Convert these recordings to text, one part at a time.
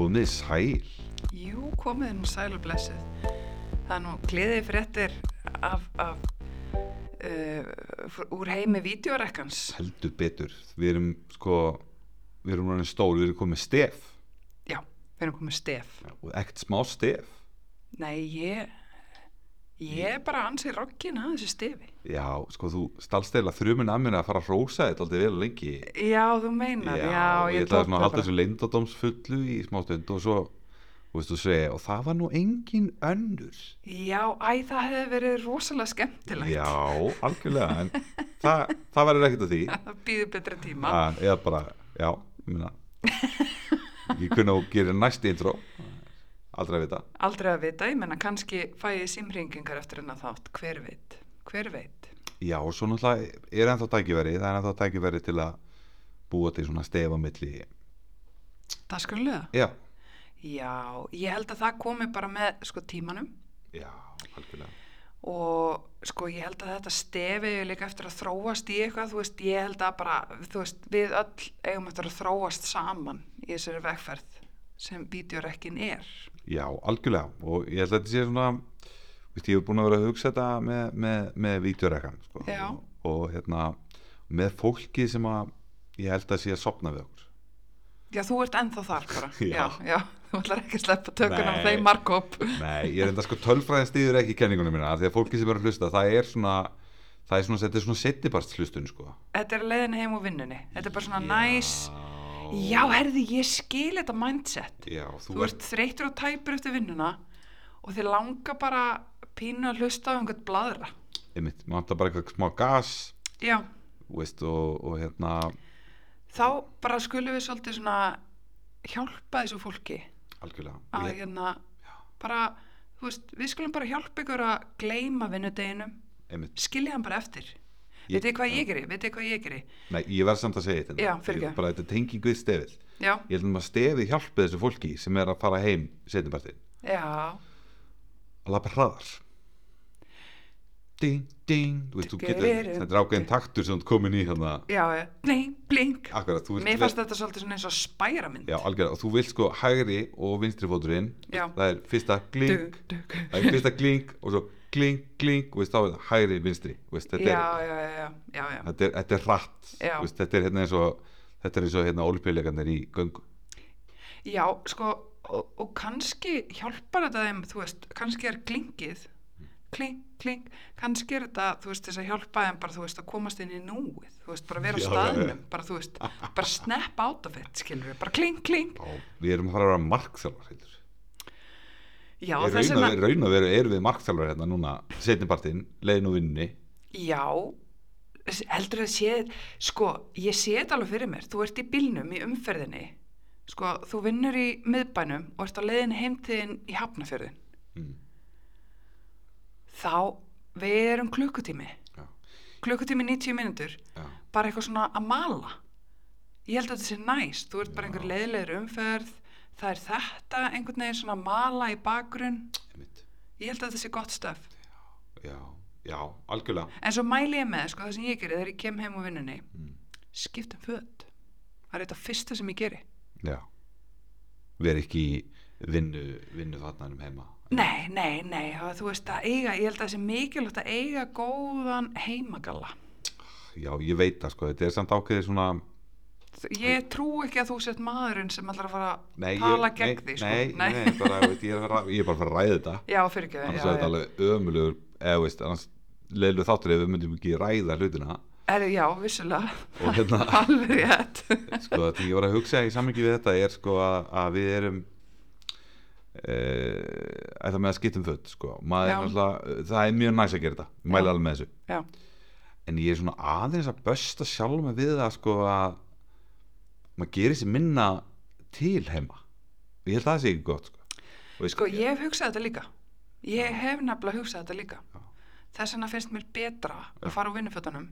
komið sæl Jú, komið nú sæl og blessuð. Það er nú gleðið fréttir af, af uh, úr heimi vídeorekkans. heldur betur við erum sko við erum ráðin stór, við erum komið stef Já, við erum komið stef. og ekkert smá stef Nei, ég, ég er bara ansið roggin að þessu stefi. já, sko þú stalst eða þrjumin að mér að fara að rósa þetta aldrei vel lengi Já, þú meinar, já, ég ég ætlaði tók svona að það halda þessu leyndadómsfullu í smá stund og svo þú veist þú segja, og það var nú engin önnur Já, æ, það hefði verið rosalega skemmtilegt. já, algjörlega en það, það verður ekkert að því Það býður betri tíma. að, eða bara, já, ég meina ég kunna og gerir næst intro aldrei að vita Aldrei að vita, ég menna kannski fæ ég símringingar eftir hennar þátt. Hver veit, hver veit. Já, og svo náttúrulega er ennþá tækifæri, það er ennþá tækifæri til að búa til svona stefa milli, Það skurlega. já, Já, ég held að það komi bara með sko tímanum já, algjörlega. og sko ég held að þetta stefi líka eftir að þróast í eitthvað, þú veist, ég held að bara, þú veist, við öll eigum eftir að þróast saman í þessari vegferð sem vídeorekkin er. Já, algjörlega, og ég held að þetta sé svona, veist, ég hef búin að vera að hugsa þetta með, með, með vídeorekkan, sko, Já. og, og hérna, með fólki sem að ég held að sé að sopna við okkur. Já, þú ert ennþá þar bara. Já. já, þú ætlar ekki að sleppa tökun á þeim markóp. Nei, ég er enda sko tölfræðin stýður ekki kenningunum mína, því að fólki sem er að hlusta, það er svona, það er svona, þetta er svona settibarst hlustun, sko. Þetta er leiðin heim úr vinnunni. Þetta er bara svona næs. Já, herði, ég skil þetta mindset. Já, þú, Þú ert þreytur og tæpur eftir vinnuna og þið langar bara pínu að hlusta á einhvern bladra. einmitt, maður vantar bara eitthvað smá gas, Já, veist, og, og hérna, þá bara skulum við svolítið svona hjálpa þessu fólki algjörlega. að hérna bara, veist, við skulum bara hjálpa ykkur að gleyma vinnudeginum, skilja hann bara eftir. Vitið þið hvað ég geri? Vitið þið hvað ég geri? Nei, ég verð samt að segja þetta Já, fyrirgefðu. Ég- bara þetta tenging við stefið. Já, ég held að stefið hjálpi þessu fólki sem er að fara heim setjumpartin já, að lappa hraðar. Ding, ding. Þú veist, þú getur, þetta er ákveðin taktur sem þú komin í hérna, já, blink, blink. akkurat, Mér fannst þetta svolítið svona eins og spæramynd. já, algjörlega, og þú vilt sko hægri og vinstri fóturinn. Já. það er fyrsta glink Fyrsta glink og þá er það hægri, vinstri veist, þetta, Já, er, já, já, já, já, já. þetta, er, þetta er Já. þú veist, þetta er hérna eins og þetta er eins og hérna olimpíuleikarnir í göngu Já, sko, og, og kannski hjálpar þetta þeim, þú veist, kannski er klingið, kling, kling, kannski er þetta, þú veist, þess að hjálpa þeim bara, þú veist, að komast inn í núið, þú veist, bara vera á Já, já, staðnum, já. bara, þú veist, bara snap out of it, skilur við, bara kling, kling. og við erum að fara að vera markþjálfar heitur Já, þess raun að, veru erum við markþjálfar hérna núna setnipartinn, leiðin og vinninni já, heldur að sé, sko, ég sé þetta alveg fyrir mér, þú ert í bílnum í umferðinni, sko, þú vinnur í miðbænum og ert á leiðin heimtiðin í hafnafjörðin, mm. þá, við erum klukkutími, já, klukkutími 90 mínútur, já, bara eitthvað svona að mala. Ég held að þetta sé næst. Þú ert bara einhver leiðilegur umferð það er þetta einhvern veginn svona að mala í bakgrunn. Ég held að þetta sé gott stöf já, já, algjörlega. En svo mæli ég með sko það sem ég geri þegar ég kem heim á vinnunni. Mm. skiptum föt. Það er þetta fyrsta sem ég geri. Já, erum ekki vinnu, vinnu þarna um heima. Nei, nei, nei, þú veist að eiga ég held að það sé mikilvægt að eiga góðan heimagalla. Já, ég veit það sko, þetta er samt ákveðið svona ég trú ekki að þú sett maðurinn sem ætlar að fara að nei, tala ég, gegn nei, því sko. nei, nei, bara, veit, ég, er að fara, ég er bara að fara að ræða þetta. Já, fyrir ekki annars er þetta alveg ömulugur eða veist, annars leiðlu þáttur ef við myndum ekki ræða hlutina. Er, já, vissulega, og hérna alveg rétt. sko þetta ég var að hugsa í sammingi við þetta er sko að, að við erum uh, ætla með að skiptum föt sko, maður það er mjög næs að gera þetta, Já. alveg með þessu. Já, en ég er svona aðeins að bösta sjálf með við það sko að maður gerir sér minna til heima og ég held að það sé ekki gott sko, sko, ég hef hugsað þetta líka. Ég hef nefnilega hugsað þetta líka. Já. Þess vegna finnst mér betra Já. að fara á vinnufötunum.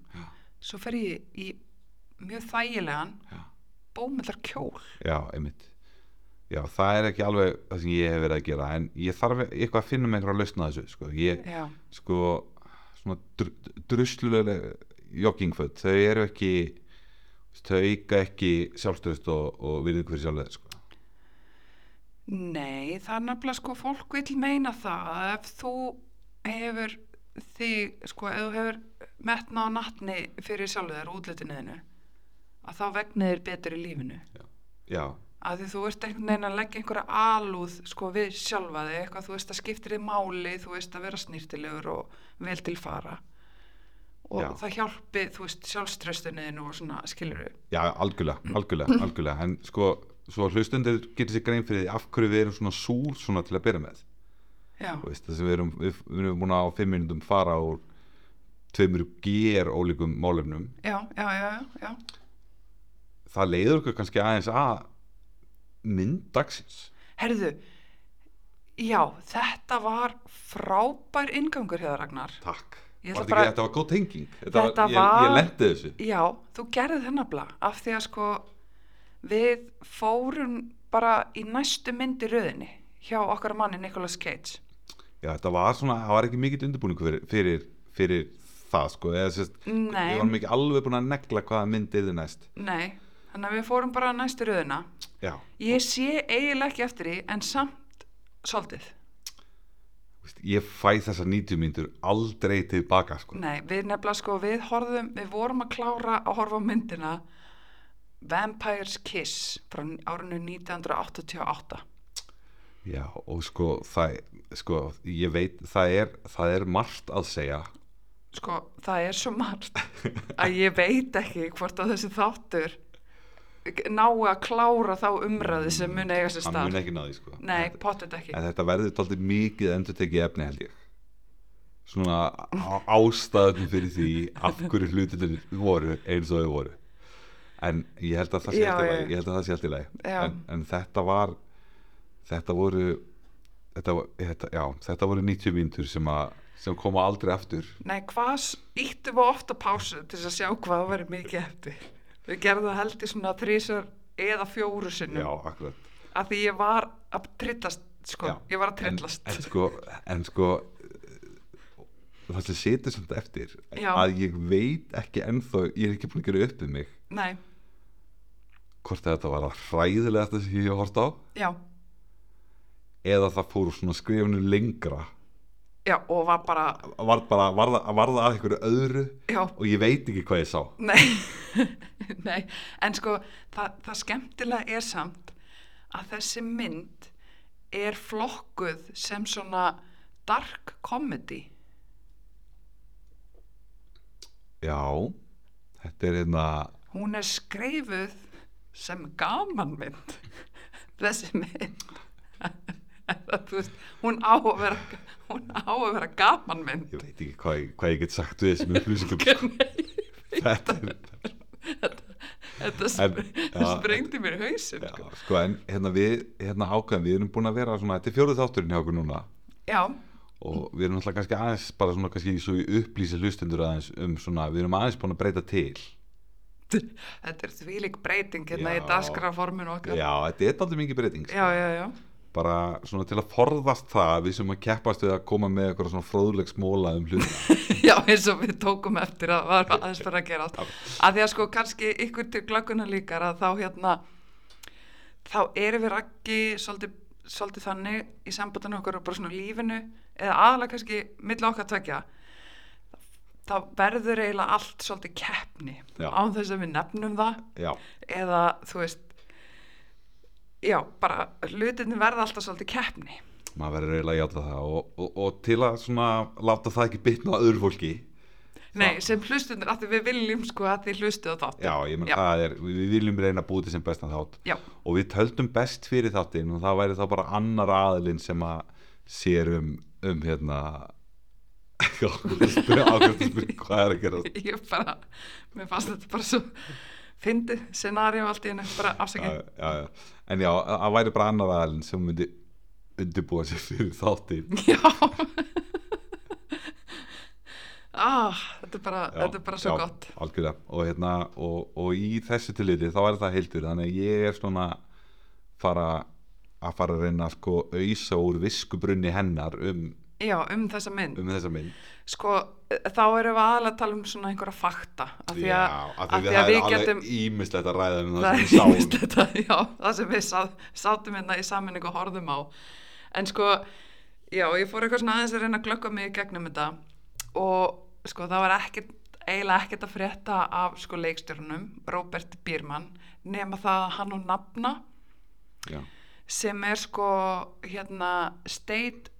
Svo fer ég í mjög þægilegan Já. bómullar kjól. já, einmitt já, það er ekki alveg það sem ég hef verið að gera en ég þarf eitthvað að finna með einhverja lausna þessu sko, ég, Já, sko svona dr druslulega joggingföt, þau eru ekki þau auka ekki sjálfstöðust og, og virðingu fyrir sjálfið sko. Nei, það er nefnilega sko fólk vil meina það að ef þú hefur þig, sko, ef þú hefur metna á nattni fyrir sjálfu þér útlitinuðinu að þá vegnir þér betur í lífinu. Já, að því þú ert einhvern veginn að leggja einhverja alúð sko við sjálfa þig, eitthvað þú veist að skiptir þig máli, þú veist að vera snýrtilegur og vel til fara og Já. það hjálpi, þú veist, sjálfströstunniðinu og svona, skilur við já, algjörlega, algjörlega, algjörlega. En sko, svo hlustundir getur sér grein fyrir því af hverju við erum svona súr svona til að byrja með. Já, Þú veist, þess að við erum, við, við erum búin að á fimm minútum fara úr tveimur ger ólíkum málefnum. Já, já, já, já, það leiður okkur kannski aðeins að mynd dagsins. Herðu, já, þetta var frábær ingangur þér, Ragnar. takk, Þetta bara- ekki, þetta var góð tenging þetta Þetta var, ég, ég lendi þessu Já, þú gerði þennan bla af því að sko við fórum bara í næstu myndi röðinni hjá okkar manni Nicolas Cage. já, þetta var svona, það var ekki mikill undirbúning fyrir, fyrir, fyrir það sko, eða sérst, ég var ekki alveg búin að negla hvaða mynd er næst Nei, þannig að við fórum bara næstu röðina. já, Ég sé eiginlega ekki eftir því en samt svolítið. Ég fæ þessar 90 myndur aldrei tilbaka sko. Nei, við nefnilega sko við horfðum, við vorum að klára að horfa á myndina Vampire's Kiss frá árinu 1988. já, og sko það, sko, ég veit það er, það er margt að segja Sko, það er svo margt að ég veit ekki hvort að þessi þáttur nái að klára þá umræði sem mun eiga sér hann stað. mun ekki náði sko. Nei, en þetta verður tóltið mikið endur tekið efni held ég. Svona á- ástæðum fyrir því af hverju hlutinir voru eins og þau voru. En ég held að það sé Já, allt í lagi að það sé allt í lagi. En, en þetta var þetta voru þetta, þetta, já, þetta voru 90 mínútur sem, að, sem koma aldrei aftur. Nei, hvað íttum við ofta pásu til að sjá hvað verið mikið eftir. Við gerðum það held í svona þrísar eða fjóru sinnum. já, akkurat Af því ég var að trillast, sko. Já, Ég var að trillast. en, en sko, en sko það sem setur samt eftir Já. að ég veit ekki ennþá ég er ekki búin að gera upp um mig Nei, hvort að þetta var að hræðilega þetta sem ég hef hort á já, eða það fór svona skrifinu lengra já, og var bara, var, bara, var, það, var að einhverju öðru já, og ég veit ekki hvað ég sá Nei, nei, en sko það, það skemmtilega er samt að þessi mynd er flokkuð sem svona dark comedy. já, þetta er hérna Hún er skreifuð sem gamanmynd, þessi mynd. Þú veist, hún á að vera, hún á að vera gamanmynd. ég veit ekki hvað, hvað ég get sagt við þessum upplýsingum þetta er Þetta En, spr já, sprengdi mér í hausinn. já, Sko. sko, en hérna við hérna ákveðum, við erum búin að vera svona, þetta er fjóruð þátturinn hjá okkur núna Já, og við erum alltaf kannski aðeins bara svona kannski svo í upplýsi hlustundur aðeins um svona, við erum aðeins búin að breyta til þetta er þvílík breyting hérna í Já. dagskraforminu okkar. já, þetta er aldrei mikið breyting sko. já, já, já. Bara svona til að forðast það að við sem að keppast við að koma með eitthvað svona fróðleg smóla um hlutina Já, eins og við tókum eftir að var aðeins fyrir að gera. Að því að sko kannski ykkur til glögguna líkar að þá hérna, þá erum við ekki svolítið, svolítið þannig í sambandinu okkur og bara svona lífinu eða aðalega kannski milla okkar tvekja þá verður eiginlega allt svolítið keppni Já. án þess að við nefnum það já, eða þú veist já, bara hlutinni verða alltaf svolítið keppni. Maður verður eiginlega að játa það og, og, og til að svona láta það ekki bitna á öðru fólki Nei, sem hlustunir, að við viljum sko að þið hlustu á þátt já, ég menn það er, við viljum reyna að búið sem bestan þátt. Já, og við töldum best fyrir þáttinn og það væri þá bara annar aðilinn sem að sér um, um hérna já, ákveðst að spyrja hvað er að gera ég bara, mér fannst þetta bara svo fyndið scenaríu allt í hennu, bara já, afsakið. já, já. En já, það væri bara annar aðilinn sem myndi undirbúa sér fyrir þáttinn Já. ah, þetta er bara, Já, þetta er bara svo já, gott. algjörlega og, hérna, og, og í þessu tiliti þá er það heildur þannig að ég er svona fara að fara að reyna að sko auðsa úr viskubrunni hennar um já, um þessa mynd. Um þessa mynd. Sko, þá erum við aðalega að tala um svona einhverja fakta af því að, Já, af því að við hefum alveg ímislegt að ræða um það það sem við er víst sáum. þetta, já, það sem við sá, sátum hérna í saminningu og horfðum á. En sko, já, ég fór eitthvað svona aðeins að reyna að glögga mig í gegnum þetta og sko, það var ekkert eiginlega ekkert að frétta af sko leikstjórnum, Robert Biermann nema það að hann og nafna Já, sem er sko hérna state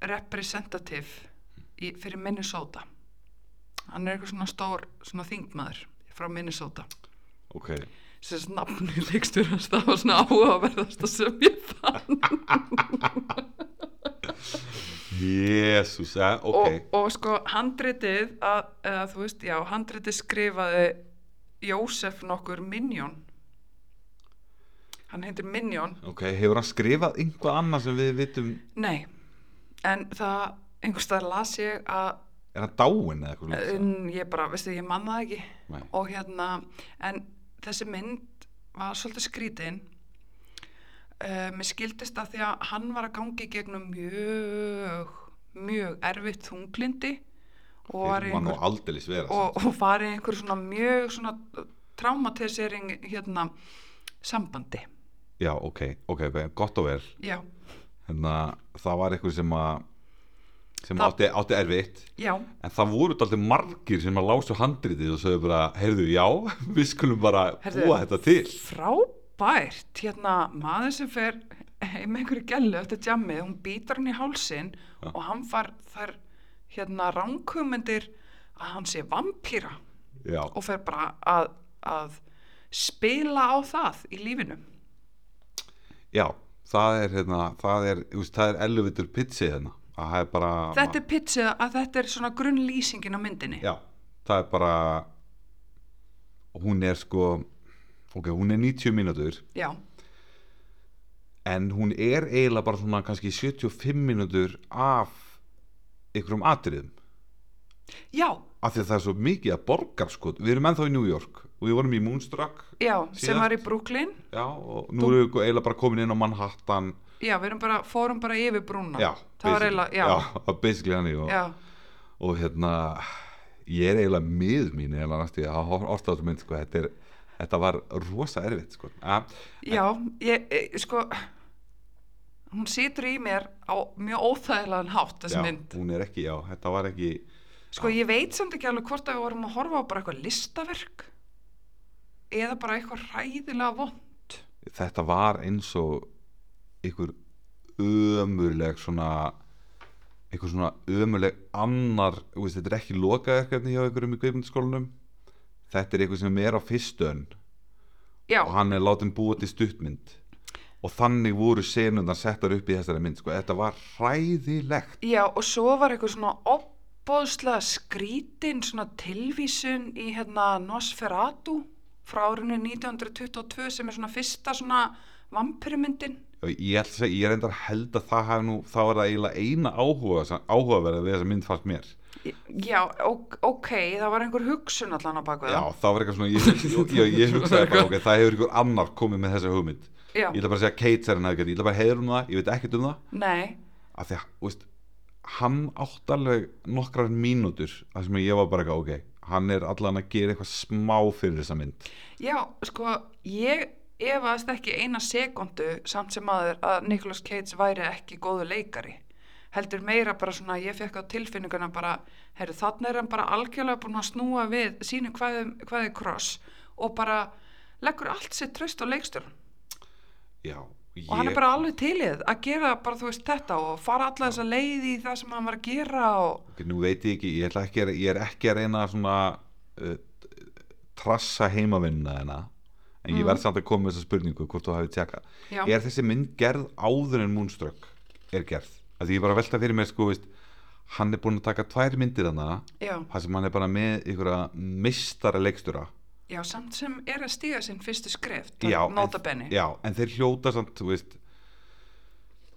representative í, fyrir Minnesota. Hann er eitthvað svona stór svona þingmaður frá Minnesota. Ok. Sem þess nafni leikstjórnast það var svona áhugaverðasta sem ég fann. Jésús, ja, ok. Og, og sko handritið að, eða, þú veist, já, handritið skrifaði Jósef nokkur Minjón. Hann heitir Minjón. Ok, hefur hann skrifað einhvað annað sem við vitum? Nei, en það einhverstað las ég að er hann dáinn eða eitthvað ég bara, veistu, ég man það ekki. Nei. og hérna, en þessi mynd var svolítið skrítin. Uh, mér skildist að því að hann var að gangi gegnum mjög mjög erfitt þunglindi og var í einhver, og, og farið í einhver svona mjög svona traumatisering hérna sambandi. Já, ok, ok, gott og vel. Já, hérna, það var eitthvað sem að sem Það- átti, átti erfitt. Já, en það voru alltaf margir sem að lásu handritið og sögðu bara, heyrðu, já við skulum bara Heyrðu, búa þetta til. Frábært. Hérna maður sem fer heim einhverju gælu eftir djammið, hún býtar hann í hálsin Já. og hann far þar hérna ránkumumendir að hann sé vampýra og fer bara að, að spila á það í lífinu. Já, það er hérna, það er, þú veist, það er elevator pitchið hérna, er bara þetta er pitchið að þetta er svona grunnlýsingin á myndinni. Já, það er bara hún er sko ok, hún er 90 mínútur. Já, en hún er eiginlega bara svona kannski 75 mínútur af ykkurum atriðum. Já, af því að það er svo mikið að borgar sko. Við erum ennþá í New York og við vorum í Moonstruck já sem Síðast. var í Brooklyn. Já, og nú erum við eiginlega bara komin inn á Manhattan. Já, við erum bara, fórum bara yfir brúna já, það var eiginlega, og, og hérna ég er eiginlega mið mín eiginlega næstu að orðið á þessu mynd sko. Þetta, er, þetta var rosa erfitt sko. Ja, Já, ég, e, sko hún situr í mér á mjög óþægilegan hátt þessi já, mynd. hún er ekki, já, þetta var ekki sko ég veit samt ekki alveg hvort að við vorum að horfa á bara eitthvað listaverk eða bara eitthvað hræðilega vond þetta var eins og einhver ömurleg svona einhver svona ömurleg annar, veist, þetta er ekki lokaverkefni hjá einhverjum í kveipmyndaskólanum þetta er eitthvað sem er á fyrstu önn. Já, og hann er látin búa til stuttmynd. Og þannig voru senundar settar upp í þessari mynd sko. þetta var hræðilegt. Já og svo var eitthvað svona opbóðslega skrítin svona tilvísun í hérna Nosferatu frá árinu 1922 sem er svona fyrsta svona vampirumyndin og ég, ætla að segja, ég er endar held að það hafi nú þá er það eiginlega eina áhuga áhugaverða við þessa mynd fannst mér. Já, ok, það var einhver hugsun allan á bakveð já, það. var eitthvað svona ég, ég, ég, hugsaði bara, ok, það hefur einhver annar komið með þessa hugmynd. Já, ég ætla bara að segja Kate Serrin hefði gert, ég ætla bara að heiður um það ég veit ekkert um það. Nei, af því að, veist, hann átt alveg nokkrar mínútur þar sem ég var bara eitthvað, ok hann er allan að gera eitthvað smá fyrir þessa mynd Já, sko, ég efaðist ekki eina sekundu samt sem aður að Nicolas Cage væri ekki góðu leikari. Heldur meira bara svona, ég fekk á tilfinninguna bara, heyrðu, þannig er hann bara algjörlega búin að snúa við sínu hvaði, hvaði kross og bara leggur allt sitt tröst á leikstjórn. já, Og hann er bara alveg til í það að gera bara, þú veist, þetta og fara alla þessa leið í það sem hann var að gera og, ok, nú veit ég ekki, ég, ekki að, ég er ekki að reyna svona uh, trassa heimavinnuna þennan en ég verð samt að koma með þessa spurningu hvort þú hafið tjekka já, er þessi mynd gerð áður en Moonstruck er gerð? Að því ég bara velta fyrir mér sko veist, hann er búin að taka tvær myndir hana já, það sem hann er bara með ykkur mistara leikstjóra já, samt sem er að stíga sinn fyrstu skref, já, en, já, en þeir hljóta samt veist,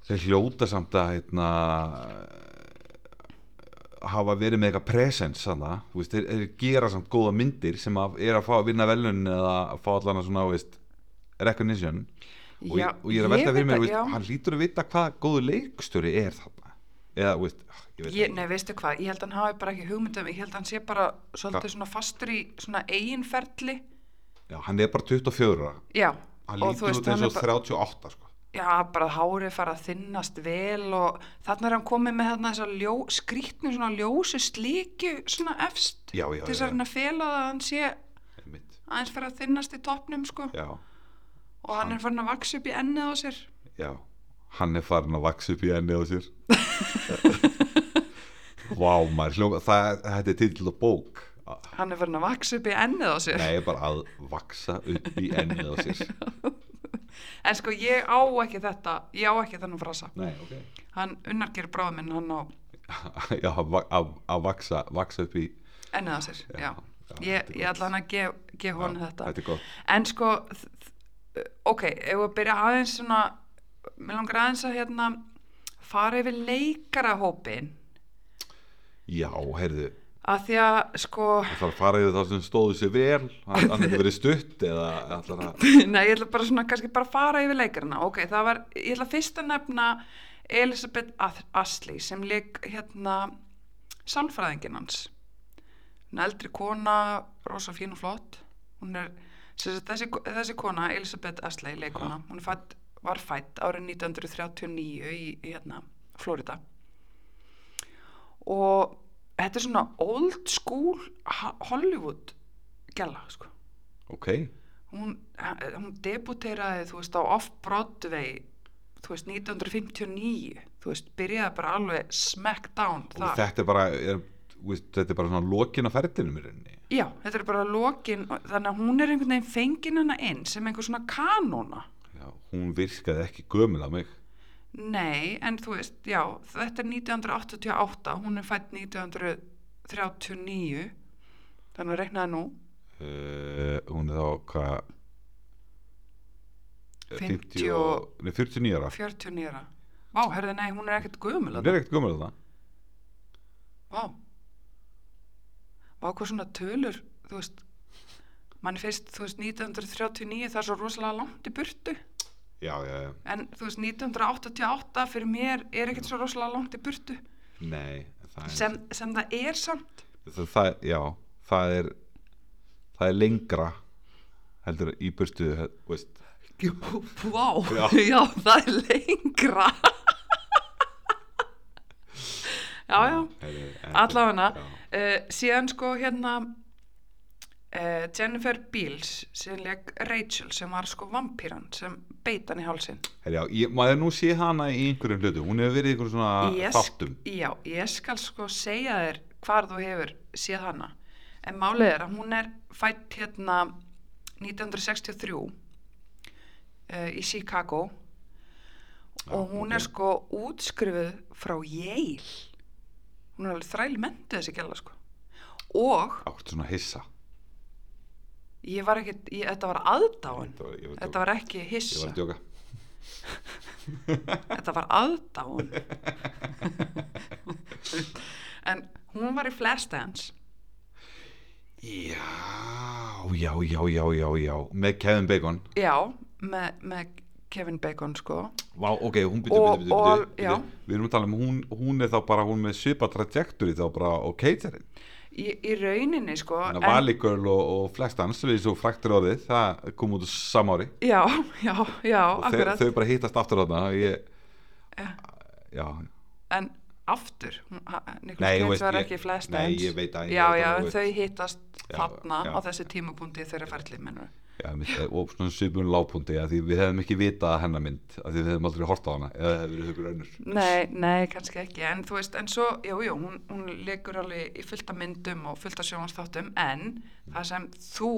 þeir hljóta samt að heitna, hafa verið með eitthvað veist, þeir, þeir gera samt góða myndir sem að, er að fá að vinna velun eða að fá allan að svona veist, recognition. Og, Já, ég, og ég er að velta fyrir mér hann lítur að vita hvað góðu leikstjóri er þarna eða, veist, ég veit Ég, nei, veistu hvað, ég held að hann hafi bara ekki hugmyndum, ég held að hann sé bara svolítið Hva? svona fastur í svona eiginferli. já, hann er bara 24 ára Já, hann og þú veist, hann er bara, 38 sko. já, bara hárið fara að þinnast vel og þarna er hann komið með þarna þessa ljó, skrýtnu svona ljósu slíkju svona efst já, já, til þess að að fela að hann sé aðeins fara að þinnast í toppnum, sko, já, og hann er farin að vaksa upp í ennið á sér. já hann er farin að vaksa upp í enni á sér vá maður hljóma, það, þetta er til að bók Hann er farin að vaksa upp í ennið á sér. nei, bara að vaksa upp í enni á sér En sko, ég á ekki þetta, ég á ekki þennan frasa. nei, ok Hann unnar gerir bráðum minn, hann á já, að, va- að, að vaksa, vaksa upp í ennið á sér, já. já, Ég, er ég gott. ætla hann að gef, gef hún Já, þetta. þetta er gott En sko, ok, ef við byrja aðeins svona, mér langar aðeins að hérna fara yfir leikarahópin, já, heyrðu, að því að sko, það þarf að fara yfir það sem stóðu sér vel hann hefur verið stutt eða að nei, ég ætla bara svona kannski bara að fara yfir leikarana. Ok, það var, ég ætla fyrst að nefna Elisabeth Ashley sem leik hérna sálfræðingin hans. Hún er eldri kona, rosa fín og flott. Hún er, þessi, þessi kona, Elisabeth Ashley, leikona, hún er fætt, var fætt árið 1939 í, í hérna, Florida. Og þetta er svona old school Hollywood gæla, sko. Ok, hún, hún debuteraði þú veist á Off-Broadway þú veist 1959 þú veist byrjaði bara alveg smackdown og þar. þetta er bara er, veist, þetta er bara svona lokin á ferðinum í rauninni? Já þetta er bara lokin þannig að hún er einhvern veginn fengin hana inn sem einhver svona kanóna. já, hún virkaði ekki gömul að mig. Nei en þú veist já þetta er 1988 hún er fætt 1939 þannig að reiknaði nú. Uh, hún er þá hvað? 50 og, nei, 49 ára. 49 ára. Vá herði nei hún er ekkert gömul hún er ekkert gömul að það Vá. Vá hvað svona tölur þú veist mann finnst, þú veist, 1939 það er svo rosalega langt í burtu já, já, já, en þú veist, 1988 fyrir mér er ekkert svo rosalega langt í burtu. Nei það er, sem, sem það er samt. Það, það, já, það er það er lengra heldur í burtu Vá, Já. já, það er lengra. Já, já. Allavega uh, síðan sko hérna uh, Jennifer Beals sem leik Rachel sem var sko vampíran sem beit hann í hálsin já, ég, maður nú sé hana í einhverjum hlutu hún hefur verið í einhverjum svona Ég þáttum. Já, ég skal sko segja þér hvar þú hefur séð hana. En málið er að hún er fætt hérna 1963 uh, í Chicago. Og hún ok. er sko útskrifuð frá Yale. Hún er alveg þræl mentu þessi gæla sko. Og átt svona hissa ég var ekkert, ég, þetta var aðdáun. Þetta var- var þetta var ekki ég var hissa. að djóka. Þetta var aðdáun. En hún var í Flashdance já, já, já, já, já, já. Með Kevin Bacon. Já, með, með Kevin Bacon sko. Vá, ok, hún byrju, já. byrju Við erum að tala um hún, hún er þá bara hún með svipa trajectory þá bara og caterin í, í rauninni sko Girl og, og Flexdance við svo fræktur orðið, það kom út samári já, já, já, og þau, akkurat. þau bara hittast aftur þarna og ég, Ja. já, en aftur, Cage veist, var ekki Flashdance nei, ég veit að- ég já, já, þau hittast þarna á þessu tímapunkti þeirra ferli mennur já mitt, og svona svipun lágpunti að því við hefðum ekki vitað hennar mynd að því við hefðum aldrei hort á hana eða hefði verið hugur önnur. Nei, nei, kannski ekki, en þú veist, en svo, jú, jú, hún, hún leikur alveg í fullta myndum og fullta sjónastáttum, en það sem þú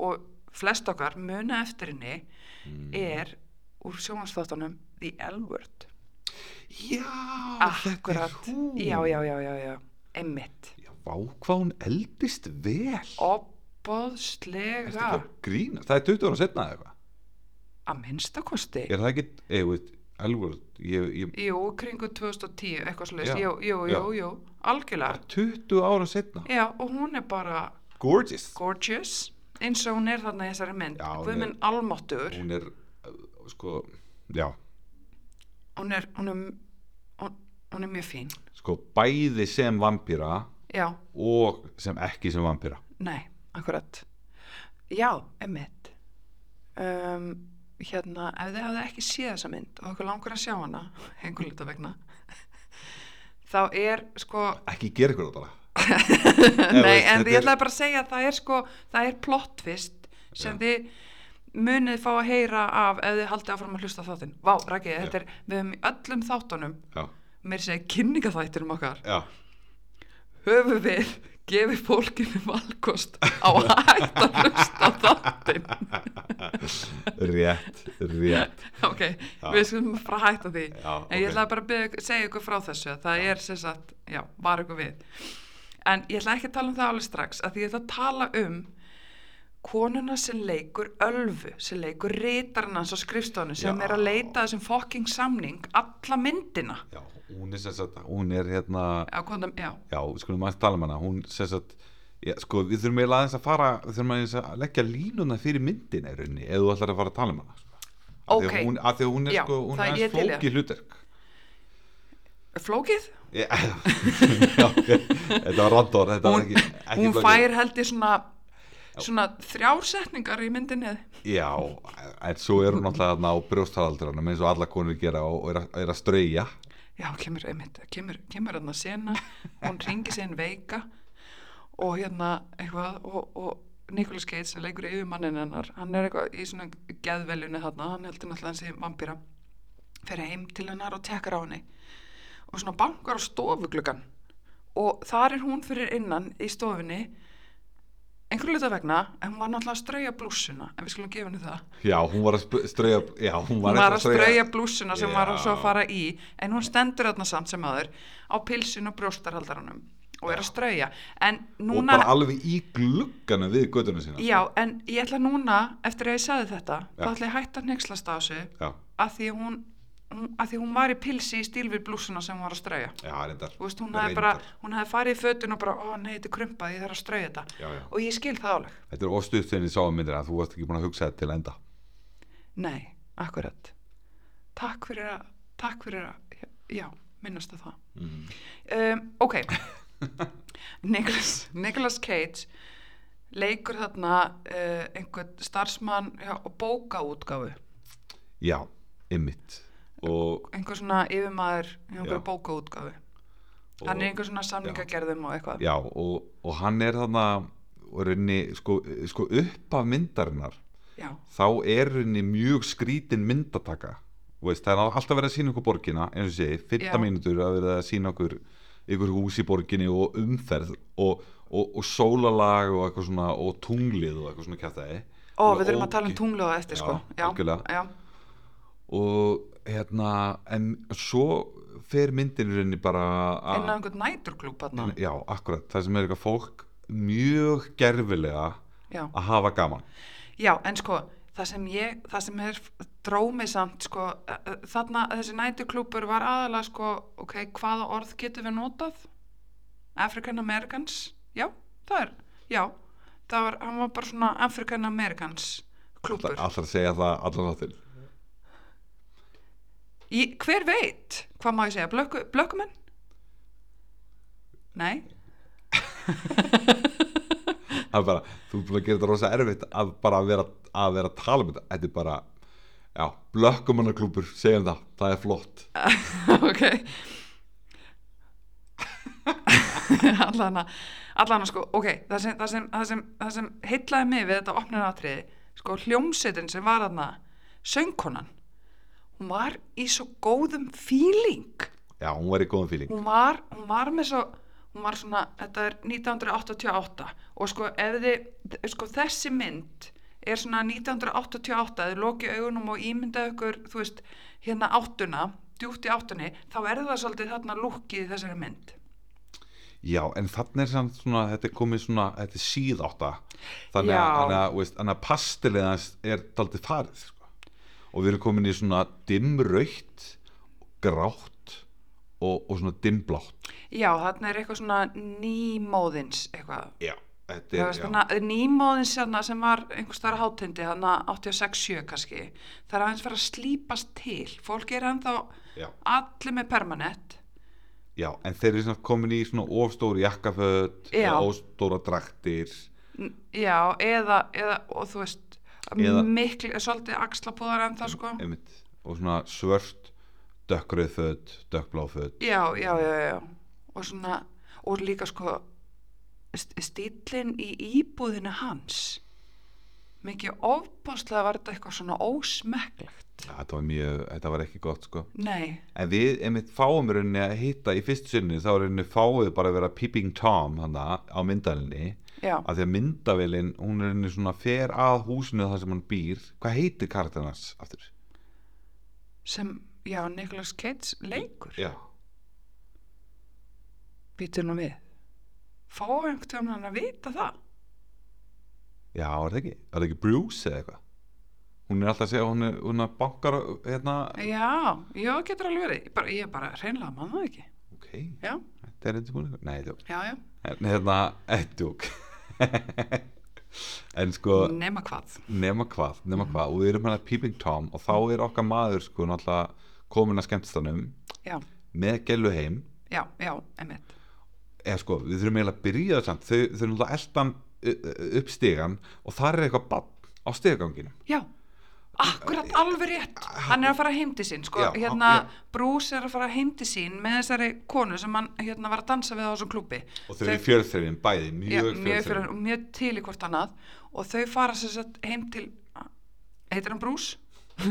og flest okkar muna eftir henni Mm. er úr sjónastáttunum The L-Word. Já, Akkurat, þetta er hún. Já, já, já, já, já, einmitt, Já, vá hvað hún eldist vel. Opboðslega, Ertu ekki að grína? Það er 20 ára setna eða eitthvað. Að minnstakosti, Er það ekki, eða, veit, Elwood ég, ég, jú, kringu 2010, eitthvað slúst, Já, jú, jú, já. jú, jú, algjörlega, 20 ára setna já, og hún er bara Gorgeous. Gorgeous, eins og hún er þarna í þessari mynd, Já, hún Guðminn almáttur, Hún er, uh, sko, já. Hún er hún er, hún, er mjög fín. Sko bæði sem vampýra já, og sem ekki sem vampýra nei, akkurat. Já, emmitt um, hérna, ef þið hafði ekki séð þessa mynd og okkur langur að sjá hana einhver lita vegna þá er sko ekki gera ykkur það bara. Nei, en þetta ég ætlaði bara að segja að það er sko, það er plot twist sem þið munið fá að heyra af ef þið haldið áfram að hlusta á þáttinn. Vá, Raki, þetta er, við höfum í öllum þáttunum, já, mér segja kynningaþættinum okkar, já, höfum við gefið fólkinu valkost á að hætta að hlusta á þáttinn. rétt, rétt ok, við skulum bara hætta því. Já, en ég ok. ætlaði bara að byrja, segja ykkur frá þessu, að það er sem sagt, já, var ykkur við. En ég ætla ekki að tala um það alveg strax, að því ég ætla að tala um konuna sem leikur ölfu, sem leikur rítarinn hans á skrifstofinu, sem Já. er að leita þessum fucking samning, alla myndina. já, hún er sem sagt, hún er hérna Já, konum, já, já, skulum aðeins tala um hana hún sem sagt, já, sko, við þurfum eiginlega aðeins að fara við þurfum aðeins að leggja línuna fyrir myndina í rauninni, ef þú ætlar að fara að tala um hana sko. Af því að hún, af því að hún er Já, sko, hún það er ég aðeins til í það. flókið hlutverk flókið? Já, já, ok. þetta var randor þetta var Hún, ekki, ekki hún flókið. fær held ég svona, svona þrjársetningar í myndinni. já, en svo er hún náttúrulega þarna á brjóstaraldranum eins og alla konur gera og er er að strauja Já, kemur, einmitt, kemur, kemur hann að sena, hún ringi inn veika og hérna eitthvað og, og Nicolas Cage sem leikur yfir mannin hennar, hann er eitthvað í svona geðveljunni þarna, hann heldur náttúrulega hans í vampýra, fer heim til hennar og tekkar á henni og svona bankar á stofugluggan og þar er hún fyrir innan í stofunni einhverju luta vegna, en hún var náttúrulega að strauja blússuna, en við skulum gefa henni það. Já, hún var að strauja já, hún hún var, var eitthvað að strauja blússuna sem var Já. svo að fara í en hún stendur þarna samt sem aður á pilsin og brjóstarhaldaranum og er að strauja. En og núna bara alveg í glugganum við gödunum sína. Já, en ég ætla núna eftir að ég sagði þetta, Já. þá ætla ég hætta að nexlast á þessu já, að því hún, hún að því að hún var í pilsi í stíl við blússuna sem hún var að strauja. Já, veist, hún hefði farið í fötun og bara, ó nei, þetta er krumpað, ég þarf að strauja þetta. Já, já. og ég skil það áleg Þetta er óstuð þegar ég sá um myndir að þú varst ekki búin að hugsa þetta til enda. nei, akkurat. Takk fyrir að, takk fyrir að já, minnast að það. Mm. um, ok. Nicholas, Nicholas Cage leikur þarna uh, einhvern starfsmann og bókaútgáfu. Já, ymmit. Og, einhver svona yfirmaður einhver og, hann er einhver svona samningagerðum og eitthvað. Já, og, og hann er þarna, og rauninni, sko, sko upp af myndarinnar, já, þá er rauninni mjög skrítin myndataka. Veist, það er alltaf verið að sína okkur borgina, eins og segi, fyrta Já. mínútur að verið að sína okkur ykkur hús í borginni og umferð og, og, og sólalag og eitthvað svona, og tunglið og eitthvað svona kjæftæði. ó, við þurfum að tala um tunglu á eftir Já, sko já, og hérna en svo fer myndin í rauninni bara að- inn á einhvern næturklúb já, akkurat, það sem er eitthvað fólk mjög gerfilega já. að hafa gaman Já, en sko, það sem ég, það sem er drómið samt, sko, eh, eh, þarna þessi nætuklúpur var aðalega, sko, ok, hvaða orð getur við notað? African Americans? Já, það er, já, það var, hann var bara svona African Americans klúpur. alltaf að segja það allan þáttin Í, hver veit, hvað má ég segja, blökku, blökkumenn? Nei? það er bara, þú er búin að gera þetta rosa erfitt að bara vera að vera að tala um þetta. Þetta er bara, já, blökkumannaklúpur segjum það, það er flott. Ok. Allana allana sko, ok það sem, það sem, það sem, það sem heitlaði mig við þetta opnir atriði sko hljómsveitin sem var þarna söngkonan hún var í svo góðum feeling. Já, hún var í góðum fíling hún var, hún var með svo hún var svona, þetta er 1988 og sko þið sko þessi mynd er svona 1988, þið loki augunum og ímynda ykkur, þú veist hérna áttuna, djúpt í áttunni þá er það svolítið þarna lúkið í þessari mynd. Já, en þannig er samt svona, þetta er komið svona, þetta er síðátta. Þannig þannig að, hans er daldið farið sko. Og við erum komin í svona dimmrautt grátt og, og svona dimmblátt já, þarna er eitthvað svona nýmóðins eitthvað. Já, er, svona nýmóðins hérna sem var einhvers þar hátindi, þarna 86-7 kannski, það er aðeins fara að slípast til, fólk er ennþá já, allir með permanent. Já, en þeir eru svona komin í svona ofstóri jakkaföt Já. eða ofstóra draktir. Já, eða, eða og þú veist Eða- miklu, svolítið axlapúðar en það sko. Einmitt, og svona svört dökkröð föt, dökkblá föt. Já, já, já, já. Og svona, og líka sko st- stíllinn í íbúðinu hans. Mikið ofbáslega var þetta eitthvað svona ósmekklegt. Ja, þetta var mjög, þetta var ekki gott sko. Nei, en við einmitt fáum rauninni að hitta í fyrst sinni þá rauninni fáið bara að vera Peeping Tom hana á myndalinni já, af því að myndavélin, hún er rauninni svona fer að húsinu þar sem hann býr. Hvað heitir karakternas aftur? sem, já, Nicolas Cage leikur, Já, býtur nú við. Fáum einhvern veginn hann að vita það? Já, var það ekki? Var það ekki Bruce eða eitthvað? Hún er alltaf að segja, hún er, hún er bankar hérna, já, já, getur alveg verið. Ég bara, ég bara hreinlega mann það ekki. Ok, já, þetta er eitthvað Nei, þetta já, En hérna, ettjúk En sko nema hvað. nema hvað, nema hvað. Og við erum hérna Peeping Tom og þá er okkar maður sko náttúrulega komin að skemmtistanum já, með gælu heim. Já, já, emitt eða sko, við þurfum eiginlega að byrja það samt. Þau, þau náttúrulega eldan upp stigan og þar er eitthvað bann á stigaganginum. Já, akkurat alveg rétt. Hann er að fara heim til sín sko. Já, hérna, já. Bruce er að fara heim til sín með þessari konu sem hann hérna, var að dansa við á þessum klúbbi. Og þau eru fjörþrifin bæði, mjög fjörþrifin og mjög til í hvort annað. Og þau fara sér sett heim til heitir hann Bruce?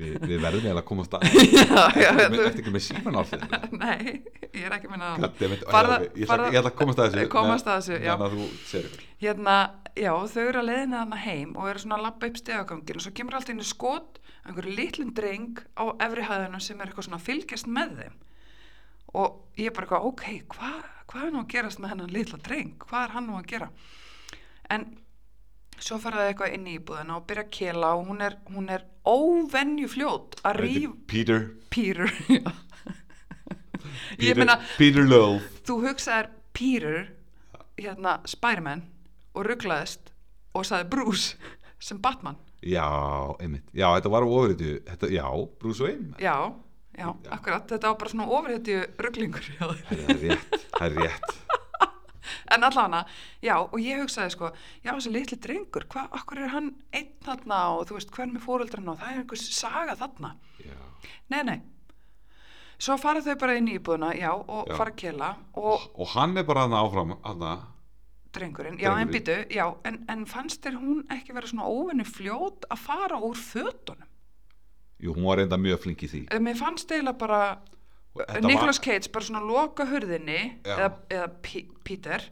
við, við verðum eiginlega að komast að. Eftir ekki með síman á því Nei, ég er ekki að minna ok, ég, ætla, að komast að þessu Komast að þessu, já. að hérna, já, þau eru að leiðina þarna heim og eru svona að labba upp stegagangin og svo kemur alltaf inn í skot einhverju litlum dreng á efri hæðunum sem er eitthvað svona fylgjast með þeim. Og ég er bara eitthvað, ok, hvað hva er nú að gerast með hennan litla dreng? Hvað er hann nú að gera? En svo fara það eitthvað inn í íbúðina og byrja að kela og hún er, hún er óvenju fljót að ríf Peter. Peter Peter, meina, Peter Love þú hugsaðir Peter hérna Spiderman og rugglaðist og sagði Bruce sem Batman. Já, einmitt, já, þetta var ofriðu þetta, já, Bruce Wayne. Já, já, akkurat, þetta var bara svona ofurhetju rugglingur það er rétt, það er rétt. En allavega, já, og ég hugsaði sko já, þessi litli drengur, hvað, akkur er hann einn þarna og þú veist, hvern með fóreldrarna og það er einhver saga þarna? Já, nei, nei. Svo fara þau bara inn í íbúðuna, já, og Já. fara að kela og og hann er bara hann áfram hann drengurinn, já, en Drengurinn. býtu já, en, en fannst þér hún ekki vera svona óvenni fljót að fara úr fötunum? Jú, hún var reynda mjög flink í því. Eh, mér fannst eiginlega bara þetta Nicolas Cage bara svona loka hurðinni Já. eða, eða P Peter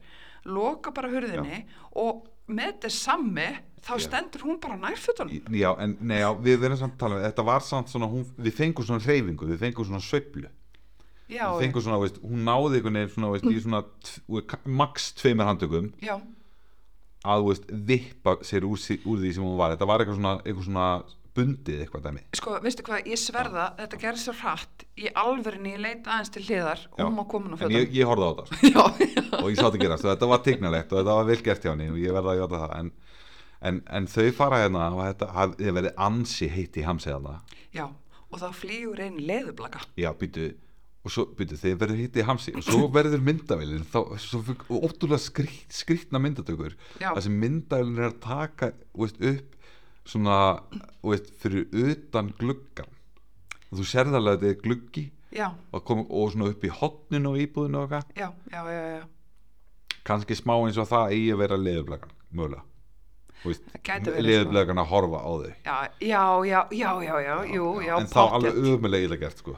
loka bara hurðinni og með þetta sammi þá Já. stendur hún bara nærfötunum. Já, en nei, já, við verðum samt að tala um þetta var samt svona, hún, við fengum svona hreyfingu við fengum svona sveiflu já, við fengum svona, veist, hún náði svona, veist, í svona tv- max tveimur handtökum. Já, að, þú veist, vippa sér úr, úr því sem hún var. Þetta var eitthvað svona, eitthvað svona bundið eitthvað dæmi. Sko, veistu hvað, ég sverða þetta gerði svo hratt í alvörinni ég leita aðeins til hliðar og hún var komin á en ég, ég horfði á þetta já, já, og ég sá þetta gerast og þetta var tignalegt og þetta var vel gert hjá henni og ég verði að jóta það. En, en, en þau fara hérna og þetta verið ansi heitt í hamsið hana já og þá flýgur einn leðublaka já, býtu og svo, býtu, þeir verður hitt í hamsi og svo verður svo fyrir ótrúlega skrýt, skrýtna myndatökur. Það sem myndavélin er að taka veist, upp svona veist, fyrir utan gluggan og þú sérði alveg að þetta er gluggi. Og, kom, og svona upp í hotninu og íbúðinu og eitthvað. Kannski smá eins og það eigi að vera leðublagan mögulega. Verið, leðublagan að horfa á þau já, já, já, já, já, já, já, en þá alveg illa gert sko.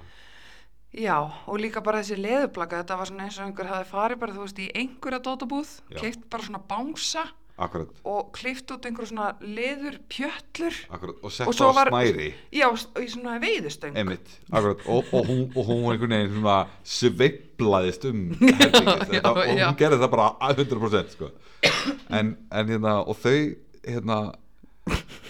Já, og líka bara þessi leðublaka, þetta var svona eins og einhver hafi farið bara, þú veist, í einhverja dótabúð, Já. keift bara svona bánsa akkurat, og klift út einhver svona leður pjöllur akkurat og sett á var, snæri já, í svona veiðustöng. Og, og, hún, og hún einhvern veginn svona sveiflaðist um þetta, og já. hún gerði það bara að 100% sko. en, en hérna og þau hérna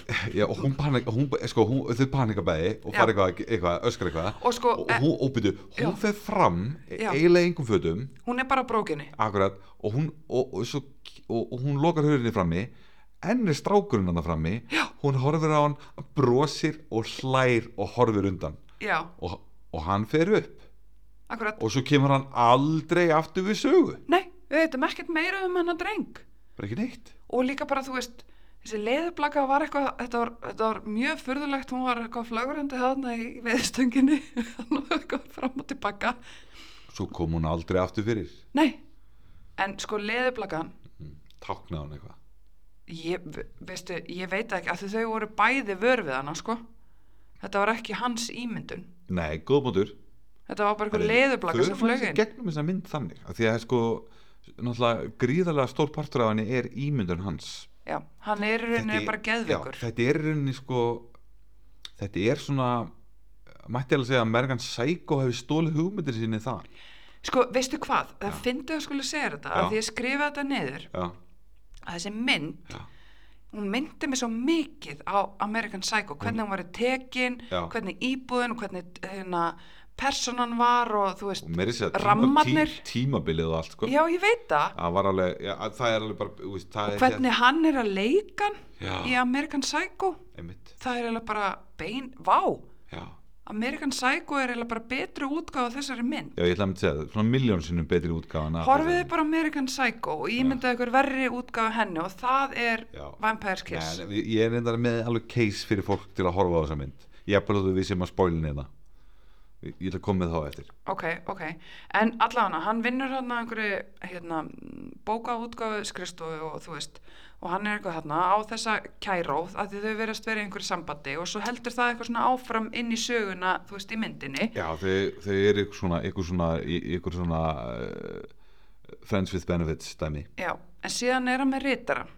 já, og hún panik, hún, sko, hún, þau panika bæði og fara eitthvað, eitthvað, öskar eitthvað. Og sko, og hún, og byrju, hún fer fram Já. eiginlega engum fötum. Hún er bara brókinni. akkurat, og hún og, og, svo, og, hún lokar hurðinni frammi. Enn er strákurinn hann frammi. Já. hún horfir á hann, brosir og hlær og horfir undan. Og, og hann fer upp. Akkurat, og svo kemur hann aldrei aftur við sögu. Nei, við veitum ekkert meira um hennar dreng. Bara ekki neitt. Og líka bara, þú veist þessi leðublaka var eitthvað þetta var, þetta var mjög furðulegt. Hún var eitthvað flögrandi þarna í veðstönginni fram og tilbaka. Svo kom hún aldrei aftur fyrir? Nei, en sko leðublakan táknaði hann eitthvað? Ég, ve- veistu, ég veit ekki að þau voru bæði vör við hana sko. Þetta var ekki hans ímyndun. Nei, góðbúndur þetta var bara eitthvað leðublaka sem flög inn. gegnum þessa mynd þannig að því að sko gríðarlega stór partur af henni er ímyndun hans já, hann er í rauninni bara geðveikur. þetta er í rauninni sko þetta er svona mætti alveg segja að Amerikan Psycho hefur stólið hugmyndir sinni það. Sko, veistu hvað, það Já. fyndi að skulle segja þetta Já. að því ég skrifa þetta niður. Já, að þessi mynd já, hún myndi mig svo mikið á American Psycho, hvernig hún var tekin Já. hvernig íbúðin, hvernig hérna, personan var og þú veist og Rammarnir. tímabilið og allt sko. Já ég veit það. Alveg, já, það er alveg bara veist, það og er hvernig hann er að leika í American Psycho. Einmitt, það er eiginlega bara bein, vá. Já, American Psycho er eiginlega bara betri útgáfa af þessari mynd. Já, ég ætla að myndi segja það svona miljón sinnum betri af horfiði bara á American Psycho og ímyndaði ykkur verri útgáfa af henni og það er. Vampire's Kiss. Nei, ég er reyndar með alveg case fyrir fólk til að horfa á þessa mynd. Ég er bara þú við sem að spoilin eða ég ætla að koma með þá eftir. Ok, ok, en allavega hann vinnur hann að einhverju hérna, bókaútgáfu skristofu og þú veist, og hann er eitthvað hérna á þessa kæróð að þau verðast verið í einhverju sambandi og svo heldur það eitthvað svona áfram inn í söguna, þú veist, í myndinni. Já, þau, þau eru ykkur svona ykkur svona, ykkur svona uh, friends with benefits dæmi. Já, en síðan er hann með ritara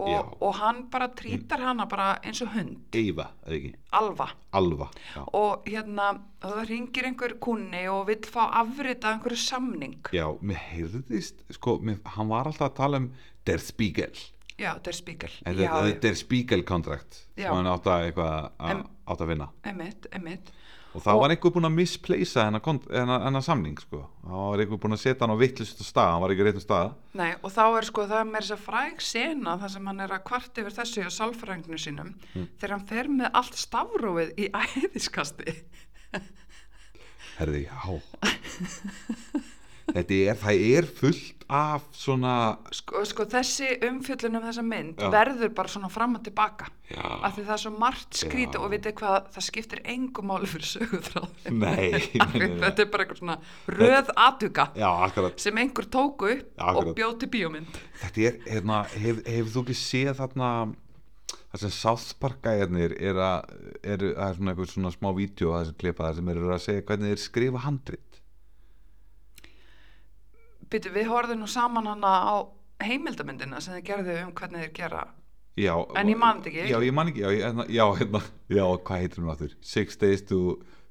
og, og hann bara trítar hana bara eins og hund, Eyva, eða ekki, alva. Alva og hérna, það ringir einhver kunni og vill fá afrita einhverju samning. Já mér heyrðist sko, mér, hann var alltaf að tala um Der Spiegel. Já, þetta er spíkal Þetta já, er Der Spiegel contract Já. sem hann átt að, eitthvað, að, En- átt að vinna. Emitt, emitt og það Og- var einhver búinn að misplacea hennar, samning sko. það var einhver búinn að setja hann á vittlust stað hann var ekki réttum stað Nei, og þá er sko, það er meira þess að fræg sena þar sem hann er að kvart yfir þessu á sálfrænginu sínum Mm. þegar hann fer með allt stafrófið í æðiskasti herði, já þetta er, það er fullt af svona sko, sko þessi umfjöllun um þessa mynd Já. verður bara svona fram og tilbaka. Já, af því það er svo margt skrítið og vitið hvað það skiptir engum máli fyrir sögutráð Nei, nei, nei, nei. þetta er bara eitthvað svona röð aðtuga sem einhver tóku upp og til bíómynd. Þetta er, hérna, hef, hefur þú ekki séð þarna það sem South Park gæjarnir er að, er, það er svona eitthvað svona smá vídeo að þessu klipa það sem eru að segja hvernig þeir skrifa handrit Býtu, við horfðum nú saman hana á heimildamyndina sem þið gerðu um hvernig þeir gera. Já, En ég man þetta ekki. já, ég man ekki, já, hérna, já, hérna, já, hvað heitir hún áttur Six Days to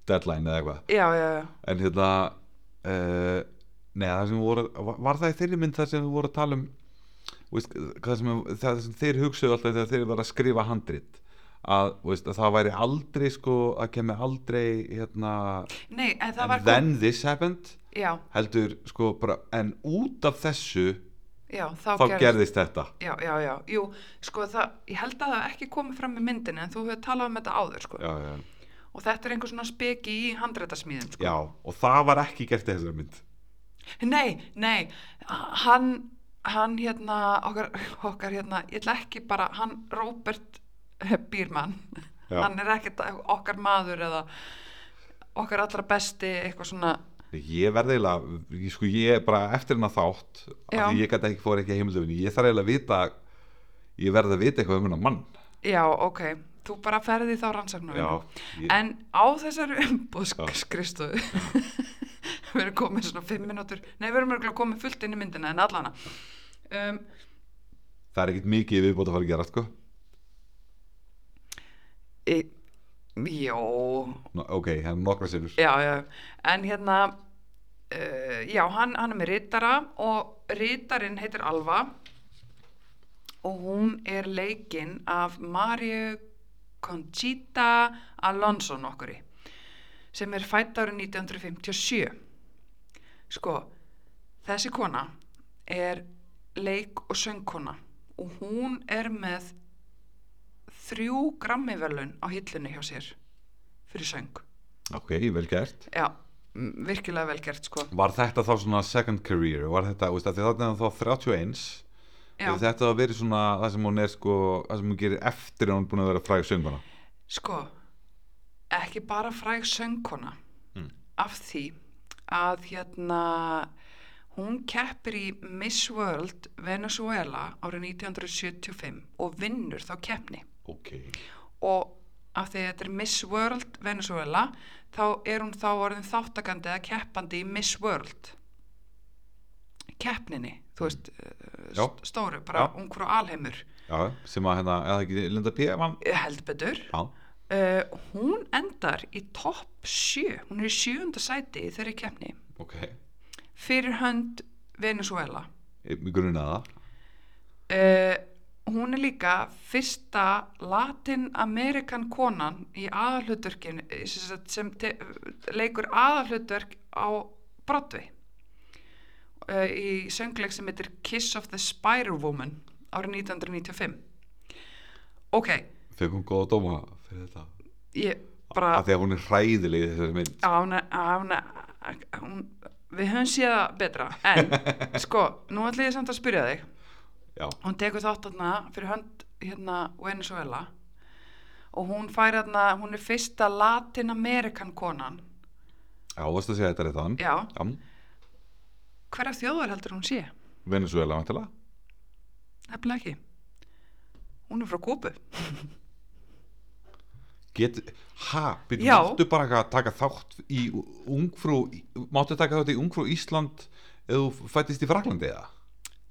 Deadline eða eitthvað. Já, já, já, en hérna uh, neða það sem voru var, það í þeirri mynd það sem við voru að tala um veist, það, sem, það sem þeir hugsaðu alltaf þegar þeir var að skrifa handrit að, veist, að það væri aldrei sko að kemur aldrei hérna Nei, en then this happened Já, heldur sko bara en út af þessu já, þá, þá gerðist þetta. Já, já, já, jú, sko það, ég held að það ekki komið fram í myndinni en þú hefur talað um þetta áður, sko. Og þetta er einhver svona speki í handreitasmíðum, sko. Og það var ekki gert í þessari mynd. Nei, nei, hann hann hérna, okkar, okkar hérna, ég ætla ekki bara hann Robert Bírmann Já. hann er ekkert okkar maður eða okkar allra besti eitthvað svona. Ég verði eiginlega, ég, sko ég er bara eftir hennar þátt, Já. því ég gæti ekki fór ekki heimildöfinni, ég þarf eiginlega að vita ég verði að vita eitthvað um hennar mann. Já, ok, þú bara ferði þá rannsaknum Já, ég- En á þessari umbóðskristofu við erum komið svona fimm mínútur. Nei, við erum örugglega komið fullt inn í myndina en allana um, það er ekkit mikið viðbót að fara að gera sko e, Jó, Nó, ok, það er nokkra sinnur já, já. En hérna uh, Já, hann, hann er með ritara og ritarinn heitir Alva. Og hún er leikinn af Mariu Conchita Alonso nokkuri sem er fætt árið 1957 sko þessi kona er leik og söngkona og hún er með þrjú grammivelun á hillunni hjá sér fyrir söng. Ok, vel gert. Já, virkilega vel gert sko. Var þetta þá svona second career? Var þetta, veist, þarna er hann þá 31 Já, Ef þetta að verið svona það sem hún er sko, það sem hún gerir eftir að hún er búin að vera fræg sönguna sko ekki bara fræg söngkona. Mm. af því að hérna hún keppir í Miss World Venezuela árið 1975 og vinnur þá keppni Ok. Og af því að þetta er Miss World Venezuela þá er hún þá orðin þáttakandi eða keppandi í Miss World. Keppninni þú veist, eh, Já. st- stóru, bara Já. ungfrú alheimur. Já, sem að hérna, eða ekki Linda P. Man, Eh, held betur. Já, uh, hún endar í topp sjö hún er í sjöunda sæti í þeirri keppni. Ok. Fyrir hönd Venezuela Ég grunaði það uh, hún er líka fyrsta latin-amerikan konan í aðalhutverkin sem, sem te, leikur aðalhutverk á Broadway uh, í söngleik sem heitir Kiss of the Spider-Woman árið 1995 ok, Fekk hún góða dóma fyrir þetta. Ég bara Af því að hún er hræðileg í þessari mynd. Já, hún er, að hún er, hún, við höfum séð það betra, en sko, nú ætla ég samt að spyrja þig, Já, hún tekur þátt þarna fyrir hönd hérna Venezuela og hún fær þarna, hún er fyrsta latin-amerikan konan, já, varstu að segja þetta á hann já, Já, hverja þjóðar heldur hún sé? Venezuela vantilega Nefnilega ekki. Hún er frá Kúbu. Get, ha, byrju, máttu bara eitthvað taka þátt í ungfrú, máttu taka þátt í ungfrú Ísland eða þú fættist í Fraklandi eða?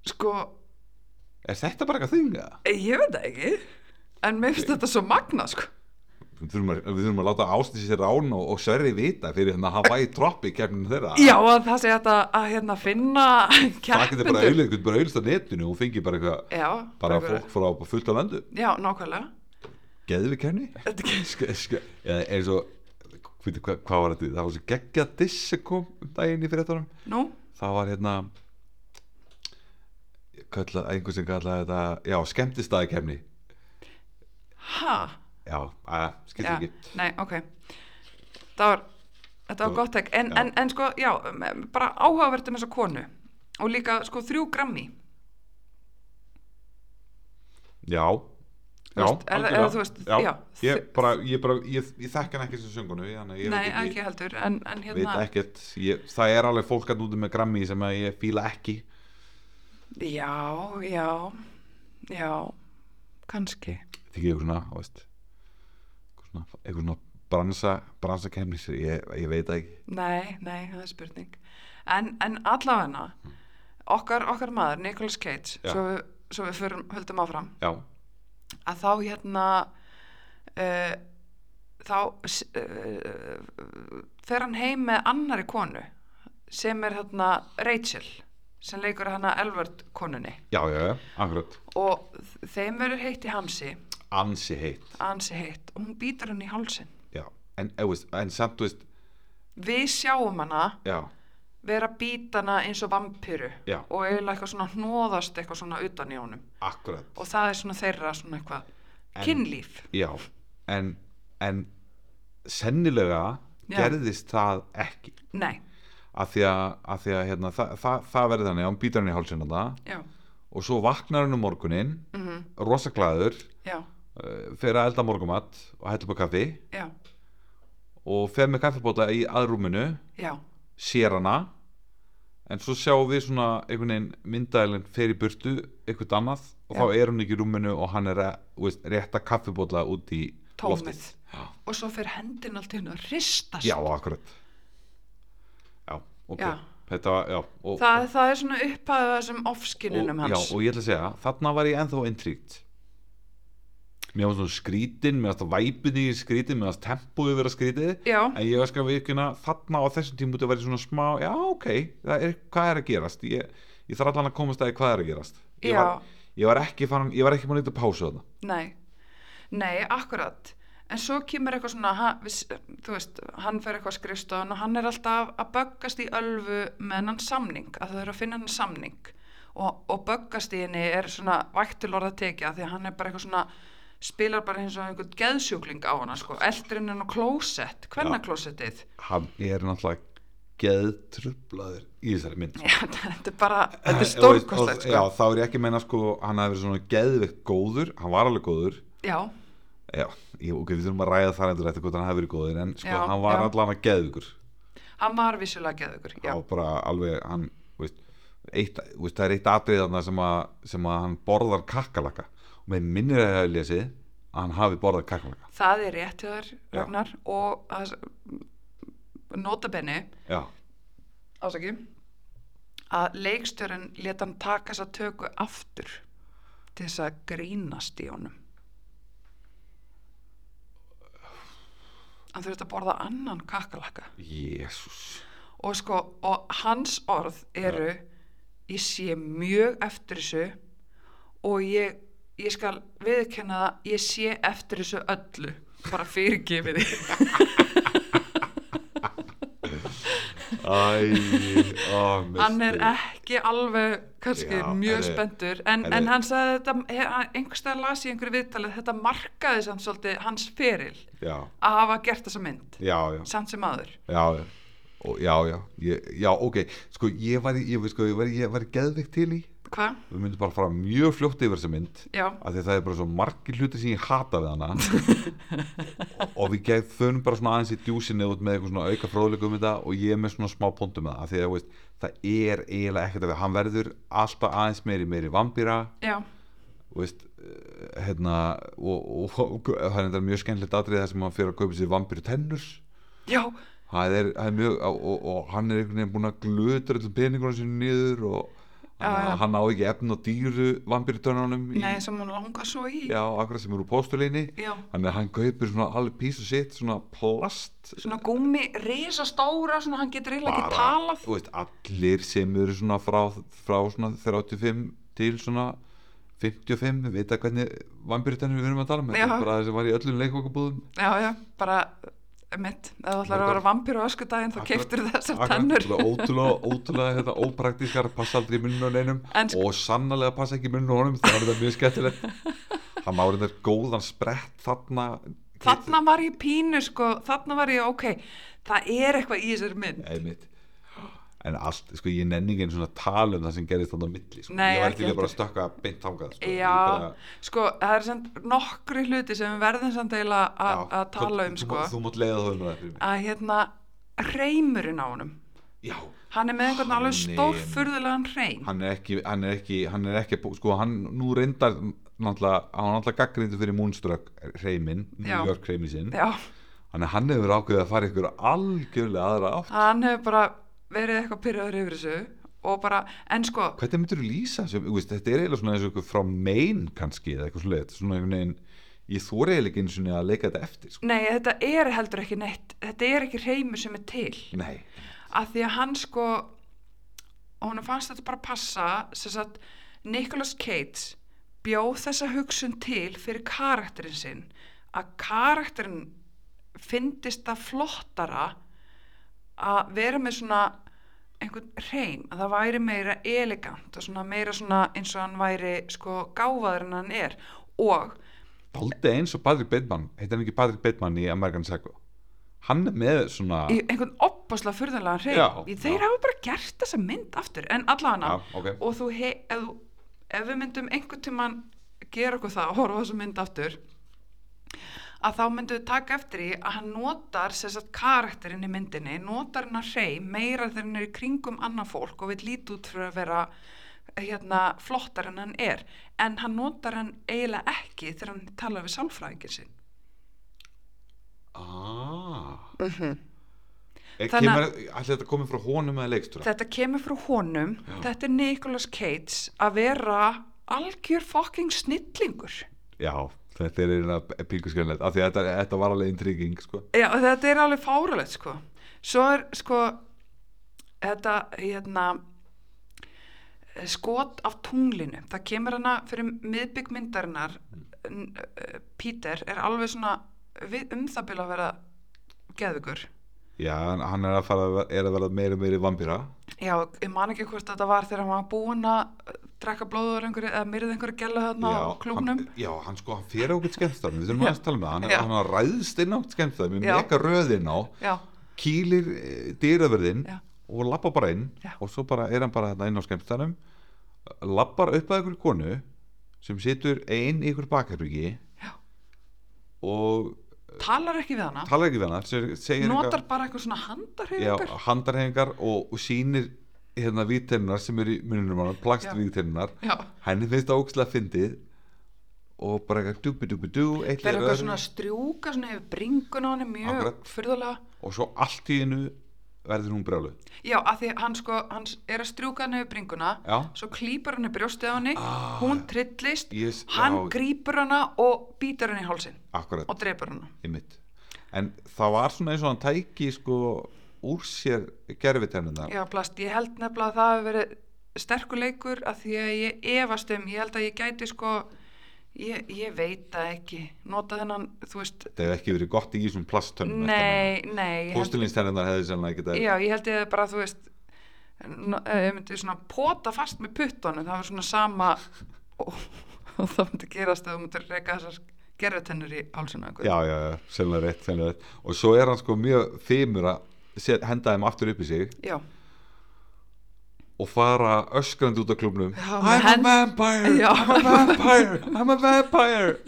Sko, Er þetta bara eitthvað þing eða? ég veit það ekki, en mér finnst þetta svo magna, sko. Við þurfum að, við þurfum að láta ástísi sér rán og, og sverri vita fyrir hérna að í troppi kemnin þeirra Já, að það sé þetta að hérna finna Það getur bara auðvitað, getur bara auðvitað netinu og fengi bara eitthvað Já, bara fólk frá fullt á landu Já, nákvæmlega. Geðu við sk, eða eins og hvað var þetta? Það var svo geggja diss sem kom um daginn í fyrirtónum Nú, það var hérna kalla, einhver sem kallaði þetta já, skemmtistæði kemni ha? já, Já, ekki nei, ok. Það var, þetta var gott ekki. En, en, en sko, já, bara áhugavert um þessa konu. Og líka, sko, þrjú grammi. já, já, algjörlega. veist, já, já, ég bara, ég bara ég, ég þekk hann ekki sem söngunu Nei, ekki, ekki, heldur. En, en hérna, ekkert ég, það er alveg fólk að núti með grammi sem ég fíla ekki já, já, já, kannski. þykir ég svona, þú veist eitthvað svona, eitthvað svona bransa bransa kemnis, ég, ég veit ekki Nei, nei, það er spurning. En, en allavegna, okkar, okkar maður, Nicolas Cage, Já. svo svo við förum, höldum áfram, já, að þá hérna, uh, þá uh, fer hann heim með annari konu, sem er hérna Rachel, sem leikur hana Elvard konunni. já, já, já, akkurat. Og þeim verður heitt í hamsi, ansi heitt, ansi heitt, og hún býtur hann í hálsin. já en, en, veist, en samt, þú veist, Við sjáum hana já. vera að býta hana eins og vampíru Já. og eiginlega eitthvað svona hnóðast eitthvað svona utan í honum. Akkurat, og það er svona þeirra svona eitthvað kynlíf. Já en, en sennilega Já. gerðist það ekki. Nei, af því að, af því að hérna, það, það, það verður þannig að hún býtar hann í hálsinn og svo vaknar hann um morgunin mm rosaglæður já, uh, fer að elda morgumat og hættu upp á kaffi. Já, og fer með kaffibóta í aðrúminu já. sér hana. En svo sjáum við svona einhvern veginn myndælinn fer í burtu eitthvað annað. Og Já. þá er hún ekki í rúminu og hann er að, veist, rétta kaffibóla út í Tómið. loftið og svo fyrir hendin allt í hennu að ristast já, akkurat já, ok. Já. þetta var, já og, það, það er svona upphæðu þessum ofskinunum og, já, hans. og ég ætla að segja, þarna var ég ennþá intríkt mér var svona skrítin mér varst að væpið í skrítin mér varst tempóið vera skrítið já, en ég var sko vikuna þarna á þessum tímúti var ég svona smá, já ok er, hvað er að gerast? Ég, ég þarf allan að komast að hvað er að gerast. Ég var, ég var ekki farin, ég var ekki mann eitthvað pásu þarna. Nei. Nei, akkurat en svo kemur eitthvað svona ha, viss, þú veist, hann fer eitthvað skrifstofan og hann er alltaf að böggast í ölfu með hennan samning, að það er að finna hennan samning. Og, og böggast í henni er svona vægtul orða tekja því að hann er bara eitthvað svona spilar bara eins og einhvern geðsjúkling á hana sko, eldur henni á klósett, hvenna klósettið hann er náttúrulega geðtrublaður í þessari mynd sko. Já, þetta er bara, þetta er veist, stórkostlegt og- Já, sko. þá er ég ekki að meina sko hann hafi verið svona geðveikt góður hann var alveg góður. Já, Já, ég, ok, við þurfum að ræða það endur eftir hvort hann hafi verið góður en sko, Já, hann var já. allan að geðveikur. Hann var vissulega geðugur Já, var bara alveg hann, veist, eitt, veist, það er eitt atrið þarna sem að, sem að hann borðar kakkalaka og með minnir að ég hef lesið að hann hafi borðað kakkalaka það er rétt Já. Ragnar og að, notabenni Já, ásaki að leikstjörun leta hann taka þessa töku aftur til þess að grínast í honum hann þurfti að borða annan kakalaka jésús og sko, og hans orð eru ég sé mjög eftir þessu og ég ég skal viðkenna það ég sé eftir þessu öllu bara fyrirgefið því Æ, ó, hann er ekki alveg kannski Já, mjög spenntur. En, en hann sagði þetta einhverstað las ég einhverju viðtalið þetta markaði samt svolítið hans feril Já, að hafa gert þessa mynd. Já, já. Samt sem aður Já, já, og, já, já, ég, já, ok. Sko, ég var, ég, sko, ég var, ég var geðveikt til í hvað? Við myndum bara fara mjög fljótt yfir þessa mynd Já, af því að það er bara svo margir hluti sem ég hata við hana. Og, við gegn þönum bara svona aðeins í djúsinni út með eitthvað svona auka fróðleikum um þetta og ég er með svona smá pontum með það af því að veist, það er eiginlega ekkert að við hann verður alltaf aðeins meiri meiri vampýra veist, eh, hérna, og, og, og það er enda mjög skemmtilegt atrið þar sem hann fyrir að kaupa sér vampýru tennur. Já. Er, er mjög og, og, hann er einhvern veginn búin að glötra og Já, hann, hann á ekki efn og dýru vampýrutönnunum Nei, sem hún langar svo í. Já, akkurat sem eru úr póstuleginni þannig að hann kaupir svona alveg pís og sitt svona plast. Svona gúmi, risastóra svona hann getur eiginlega ekki talað. þú veist, allir sem eru svona frá, frá svona 35 til svona 55, við veit að hvernig vampýrutennur við erum að tala með. Bara það sem var í öllum leikvokabúðum. Já, já, bara mitt, ef þú ætlar að vera vampir á öskudaginn þá keiftur þessar tennur. Ótrúlega, ótrúlega þetta, ópraktískar passa aldrei í neinum En sko- og sannlega passa ekki í honum það er þetta mjög skemmtilegt. Hann má reynda góðan sprett þarna. Þarna var ég pínu sko, þarna var ég ok það er eitthvað í þessari mynd en allt, sko, ég nenni ekki einu svona tala um það sem gerist þarna á milli, sko. Nei, ég var ekki að bara heldur. stökka beint þangað, sko. Já, bara, sko, það er samt nokkri hluti sem við verðum samt eiginlega að að tala um þú, sko, þú, mátt leiða það um það fyrir mig að hérna reymurinn á honum já, hann er með einhvern alveg er- stórfurðulegan reym hann er ekki hann er ekki, hann er ekki, sko, hann nú reyndar náttúrulega, hann náttúrulega gaggrindu fyrir Moonstruck reyminn. New York reyminn sinn já, Þannig að hann hefur ákveðið að fara ykkur algjörlega aðra átt. hann hefur bara verið eitthvað pyrraður yfir þessu og bara, en sko Hvernig myndir þú lýsa þessu? Veist, Þetta er eiginlega svona eins og ykkur frá mein kannski eða eitthvað svona Svona einhvern veginn, ég þóri eiginlega ekki eins og að leika þetta eftir. Sko. nei, þetta er heldur ekki neitt þetta er ekki reymur sem er til Nei. að því að hann sko hún fannst þetta bara passa sem sagt Nicolas Cage bjóð þessa hugsun til fyrir karakterinn sinn að karakterinn fyndist það flottara að vera með svona einhvern reym, að það væri meira elegant og svona meira svona eins og hann væri sko gáfaður en hann er og Daldi eins og Patrick Bateman, heitir hann ekki Patrick Bateman í American Psycho? Hann er með svona... í einhvern opaslega furðanlegan Já, reym þeir hafa bara gert þessa mynd aftur en allavega Já, ok. og þú he, ef, ef við myndum einhvern tímann gera okkur það, horfa á þessa mynd aftur að þá myndum við taka eftir í að hann notar sér satt karakterinn í myndinni, notar hann að hrei meira þegar hann er í kringum annað fólk og vil líti út fyrir að vera hérna flottar en hann er en hann notar hann eiginlega ekki þegar hann talar við sálfræðingir sinn Ah. mm -hmm. Er, Þannig kemur, að- ætli þetta komið frá honum eða leikstúra? þetta kemur frá honum Já. þetta er Nicolas Cage að vera algjör fucking snillingur Já, þetta er eina píkuskjönlegt, af því að þetta, þetta var alveg intriguing, sko. Já, þetta er alveg fáralegt sko. Svo er sko þetta hérna skot af tunglinu það kemur hana fyrir miðbyggmyndarinnar uh, Peter er alveg svona um það byrja að vera geðugur Já, hann- er að, fara, er að verða meira og meiri vampýra. Já, ég man ekki hvort þetta var þegar hann var búinn að drekka blóður eða myrði einhverju gælu þarna á klúbnum hann, já, hann sko, hann fyrir okkur skemmstæðum við þurfum að tala það, hann, hann har ræðst inn á skemmstæðum með Já. mega röðin á Já, kýlir e, dýraverðin Já. og labba bara inn Já. og svo bara er hann bara inn á skemmstanum labbar upp að einhverju konu sem situr ein í einhverju bakherbyggji Já. og talar ekki við hana ekki við hana notar bara eitthvað svona já, handarhefingar handarhefingar og, og sýnir hérna vítennar sem er í mununum hann, plastvítennar já, henni finnst það ógstlega fyndið og bara eitthvað dubi dubi dú eitt það er eitthvað öðru, svona strjúka svona yfir bringun á henni mjög fyrðulega og svo allt í hennu verður hún brjálu já, að því hann sko, hann er að strjúka henni yfir bringuna já, svo klýpar henni brjóstið á henni Ah. hún trillist, Yes, hann já. grípur hana og býtur henni í hálsin akkurat. og dreipur hana. Einmitt. en það var svona eins og hann tæki sko úr sér gerfitennunar já, plast, ég held nefnilega að það hefur verið sterkur leikur að því að ég efast um, ég held að ég gæti sko ég, ég veit það ekki. Nota þennan, þú veist það hefði ekki verið gott í þessum plasttönnum nei, nei Póstulinstennunar hefði sannlega ekki Já, ég held ég bara, þú veist eh, ég myndi svona pota fast með puttunum, það var svona sama og, og það myndi gerast að þú myndir reyka þessar gerðutennur í hálsuna já, já, já, sennilega rétt, sennilega rétt. Og svo er hann sko mjög þymur að set, henda þeim aftur upp í sig Já, og fara öskrandi út á klubnum I'm a vampire, Já. I'm a vampire! I'm a vampire!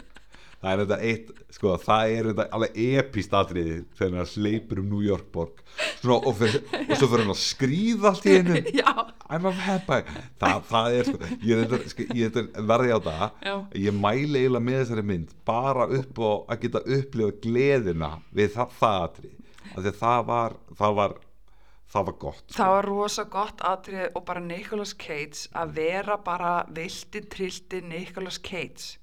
Það er þetta eitt sko, það er þetta alveg epist atriði þegar hann sleipur um New York borg. Svona, og, fyr, og svo fyrir hann að skríða allt í já, I'm a vampire. Það, það er sko, ég, sko, ég verði á það. Já. ég mæli eiginlega með þessari mynd bara upp á að geta upplifa gleðina við það, það atrið af það var það var, það var gott sko. það var rosa gott atrið og bara Nicolas Cage að vera bara vilti trillti Nicolas Cage.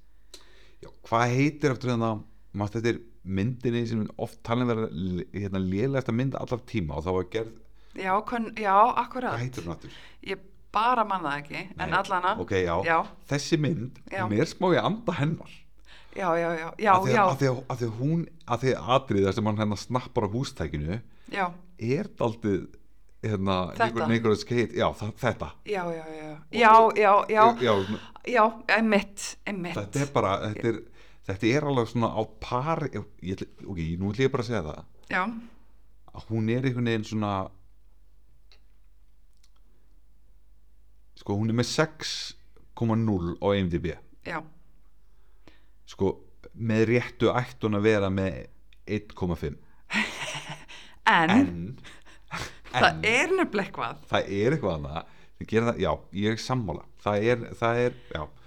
Já, hvað heitir eftir þannig að maður þetta er myndinni sem oft talin vera hérna, lélegasta mynd allar tíma og þá var gerð, Já, kon, já, akkurat. hvað heitir hún aftur? Ég bara man það ekki, en Nei, allana. ok, já. Já, þessi mynd, Já. er smá í anda hennar já, já, já, já að því að, að, að, að því hún, að því aðrið þar sem hann hérna snappar á hústækinu já. er daldið hérna, einhverju skeit, já, það, þetta. Já, já, já, já, já já, já, já, emitt emitt, þetta er bara, þetta er þetta er alveg svona á par ég, ég, ok, nú ætlum ég bara að segja það. Já. hún er einhvern veginn svona sko hún er með 6,0 á IMDb já sko með réttu ætti hún að vera með 1,5 en, en, það er nefnilega eitthvað. það er eitthvað sem gerir það, já, ég er sammála. Það er, það er,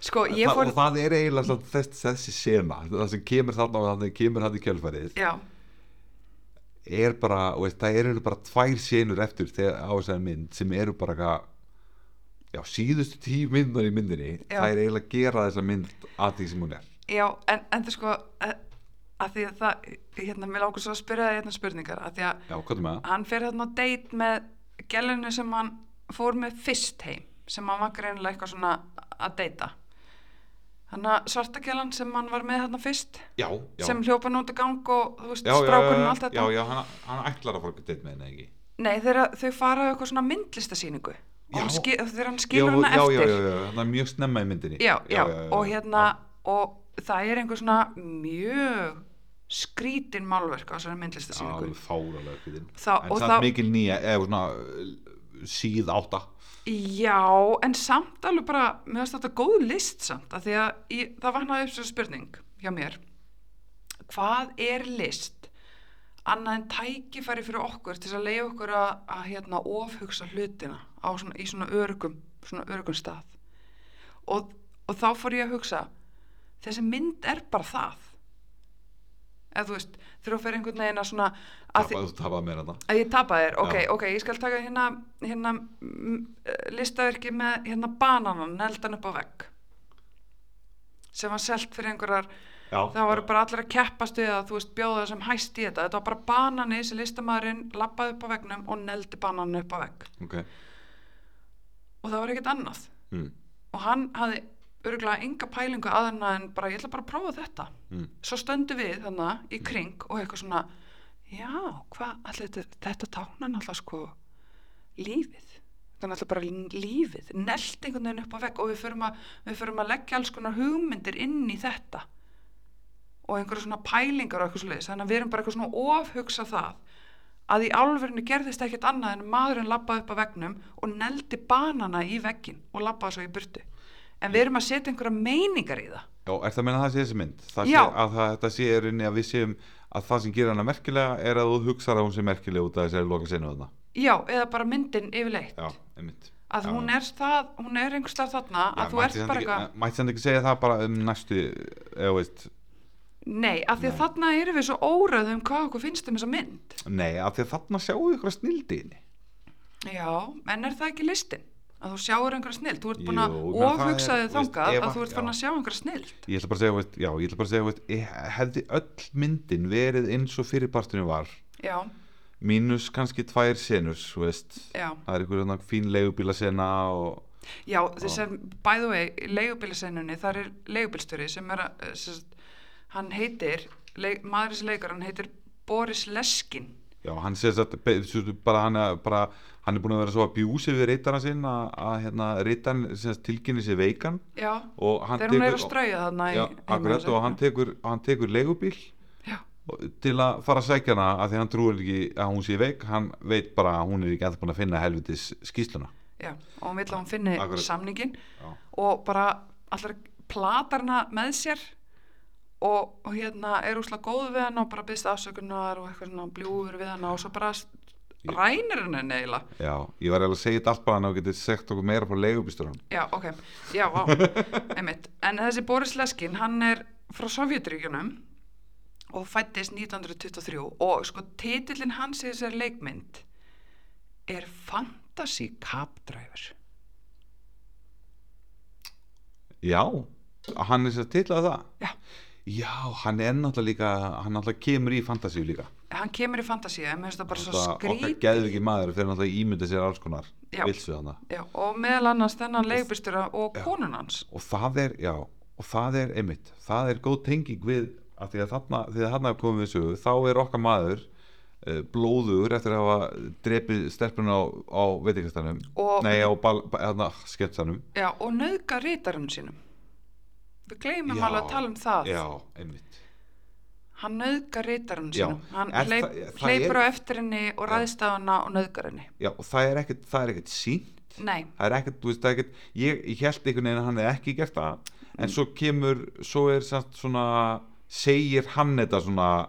Sko, það, fór, og það er eiginlega þess, þessi sena það sem kemur þarna og það kemur þarna í kjölfærið já, er bara, veist, það eru bara tvær senur eftir þegar á þessari mynd sem eru bara já, síðustu tíu myndar í myndinni Já. það er eiginlega að gera þessa mynd að því sem hún er já, en, en það sko, að, að því að það, hérna, mér lágur svo að spyrja það hérna spurningar, að því að já, hann fer hérna á date með gælunni sem hann fór með fyrst heim, sem hann var greinilega eitthvað svona að deyta. Hann að svarta gælan sem hann var með hérna fyrst, já, já, sem hljópa nút í gang og, þú veist, strákurinn og allt þetta. já, já, hann, hann ætlar að fara að deitt með henni ekki? Nei, þeirra, þau fara á eitthvað svona myndlistasýningu. Og hann þegar hann skilur hana já, eftir. já, já, já, það er mjög snemma í myndinni. Já, já, og hérna og það er einhver svona mjög skrítin málverk á svona myndlistasýningu en samt þá- mikil nýja eða svona uh, síð átta. Já, en samt alveg bara mér finnst þetta góð list samt að því að ég, það vaknaði upp svo spurning hjá mér. Hvað er list annað en tækifæri fyrir okkur til að leiða okkur að, að hérna, ofhugsa hlutina svona, í svona örugum svona örugum stað? Og, og þá fór ég að hugsa þessi mynd er bara það. Eða þú veist þegar þú fer einhvern veginn að svona að því, tapað, þú tapað mér þetta að ég tapa þér, ok, Já. ok, ég skal taka hérna, hérna eh, listaverki með hérna bananan, neldan upp á vegg. Sem var selt fyrir einhverjar, já, það voru bara allir að keppast við að þú veist bjóða það sem hæst í þetta, þetta var bara banani sem listamæðurinn lappaði upp á veggnum og neldi bananan upp á vegg. Ok. Og það var ekkert annað. Mm. og hann hafði örgulega enga pælingu aðeina en bara ég ætla bara að prófa þetta. Mm. svo stöndu við þannig í kring og eitthvað svona já, hvað, allir þetta, þetta táknar náttúrulega sko lífið? Er náttúrulega bara lífið nelt einhvern veginn upp á vegg og við förum að, við förum að leggja alls konar hugmyndir inn í þetta og einhverja svona pælingar og eitthvað svo þannig að við erum bara eitthvað svona ofhugsa það að í álverinu gerðist ekkert annað en maðurinn lappaði upp á veggnum og neldi banana í veggin og lappaði svo í burtu en við erum að setja einhverja meiningar í það Já, er það að meina að það sé þessi mynd? Það Já. sé, að það, þetta sé er inni að við séum að það sem gerir hana merkilega er að þú hugsar að hún sé merkilega út af þessari loka senu þarna. já, eða bara myndin yfirleitt Já, einmitt. að Já. hún er það, hún er einhvers stað þarna að þú ert bara eitthvað Mætti samt ekki segja það bara um næstu, eða veist, nei, að því að þarna erum við svo órað um hvað okkur finnst um þessa mynd nei, af því að þarna sjáum við ykkur snildi inni. já, en er það ekki listin að þú sjáur einhverja snill, þú ert búin að ég meina, það ofhugsa þig þú veist, þangað að þú ert já. að sjá einhverja snill Ég ætla bara að segja, veist, já, ég ætla bara að segja, veist, hefði öll myndin verið eins og fyrirpartinu var, já, mínus kannski tvær já, það er svona fín leigubílasena og, já þess að way, í leigubilisennunni þar er leigubilstjóri sem er að eh, sem hann heitir, leik, maðurins leikar hann heitir Boris Leskin. Já, hann segir veist, bara hann bara, hann er búin að vera svo að bjúsi við reytara sinn að, að hérna, reytaran tilkynni sér veikan. Já, og hann er tekur, strauja þarna í já, akkurat, og hann tekur, hann tekur leigubíl. Já, til að fara að sækja hana að því hann trúir ekki að hún sé veik hann veit bara að hún er ekki ennþá búin að finna helvitis skýsluna já, og hann vill að hún finni Akkurat. samningin Já. og bara allar platar hana með sér og, og hérna er úslega góð við hana og bara byggst afsökunar og eitthvað svona bljúfur við hana og svo bara rænir henni neila Já, ég var eiginlega að segja þetta allt bara hann og getið sagt okkur meira frá leigubílstjóran já, ok, já, vá, einmitt. En þessi Boris Leskin, hann er frá Sovjetríkjunum og fættist 1923 og sko titillin hans í þessari leikmynd er Fantasy Cab Driver. Já, hann er sér til að það. Já, Já, hann er náttúrulega líka hann náttúrulega kemur í fantasíu líka hann kemur í fantasíu en mér finnst það bara svo Þetta okkar skrít geðviki maður fyrir náttúrulega ímynda sér alls konar Já. vilsu þarna Já, og meðal annars þennan leigubýrstura og konun hans. og það er, já, og það er einmitt, það er góð tenging við að því að þarna, því að þarna komum við sögu þá er okkar maður uh, blóður eftir að hafa drepið stelpun á, á veitingastanum Og, nei, á hérna, sketsanum já, og nöðga rítarinn sínum. Við gleymum alveg að tala um það. já, einmitt. Hann nöðga rítarinn Já, sínum. Hann hleyp, það- það hleypur er- á eftir henni og ræðst á hana og nöðgar henni. já, og það er ekkert, það er ekkert sínt Nei, það er ekkert, þú veist, það er ekkert ég, ég held einhvern veginn að hann hefði ekki gert það. En svo kemur, svo er svona, segir hann þetta svona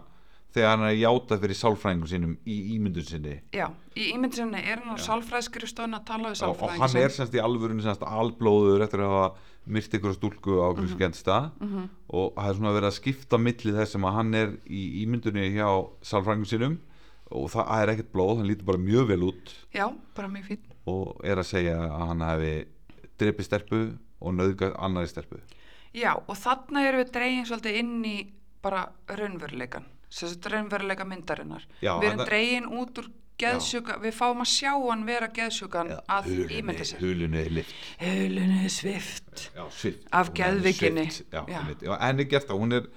þegar hann er að játa fyrir sálfræðingum sínum í ímyndun sinni já, í ímyndsinni er hann á sálfræðskrifstofun að tala við og, og hann er semst í alvörunni semst alblóður eftir að hafa myrt ykkur stúlku á okkur mm -hmm. Mhm. og það er svona verið að skipta milli þess sem að hann er í ímyndunni hjá sálfræðingum sínum og það er ekkert blóð, hann lítur bara mjög vel út Já, bara mjög fín. og er að segja að hann hefði dreipið stelpu og nöðgat annari stelpu Já, og þarna erum við dregin svolítið inn í bara raunveruleikan. Raunveruleika myndarinnar. Já, við erum dregin út úr geðsjúka, við fáum að sjá hann vera geðsjúkan að ímynda sér. hulunni er lift Hulunni er svift. já, svift Af já, Já. já, en er gert það, hún er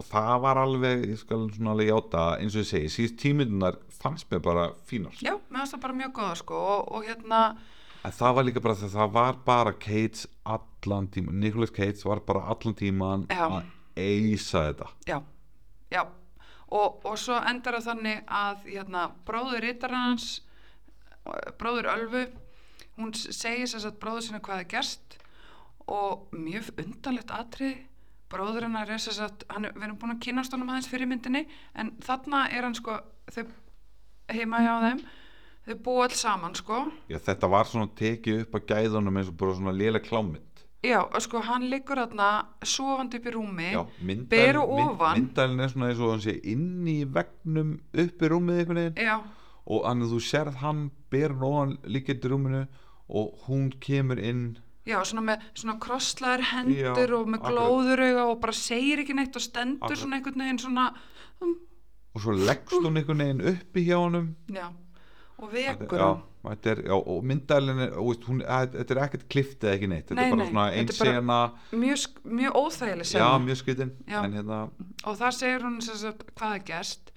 og það var alveg, ég skal svona alveg játa eins og ég segi, síðust tímyndunar fannst mér bara fínar Já, mér finnst það bara mjög góða sko og, og hérna, en það var líka bara þegar það var bara Cates allan tíman, Nicolas Cates var bara allan tíman Já. að eisa þetta já, já. Og, og svo endar það þannig að hérna, bróður rittarans, bróður Ölfu, hún segir sér að bróður sinni hvað er gerst. Og mjög undarlegt atrið bróður hennar er sér hann, er- við erum búin að kynast honum aðeins fyrir myndinni en þarna er hann sko þau heima hjá þeim þau búa alls saman sko. Já, þetta var svona tekið upp að gæðunum eins og bara svona léleg klámynd já, sko hann liggur þarna sofandi upp í rúmi já, ber og ofan. myndalinn er svona eins og hann sé inn í vegnum upp í rúmið einhvern veginn. Já, og þannig að þú sérð hann ber hann ofan líka í rúminu og hún kemur inn. Já, svona með svona krosslaðar hendur Já, og með glóðurauga og bara segir ekki neitt og stendur Akkurat. svona einhvern veginn svona um, og svo leggst hún einhvern veginn uppi hjá honum. Já, og vekur hann er, já, og myndalinn er, þetta er ekkert klift eða ekki neitt þetta Nei, er bara svona einn sena. mjög, mjög óþægileg já, sena mjög skritin Já. hérna, og það segir hún sem sagt hvað er gerst.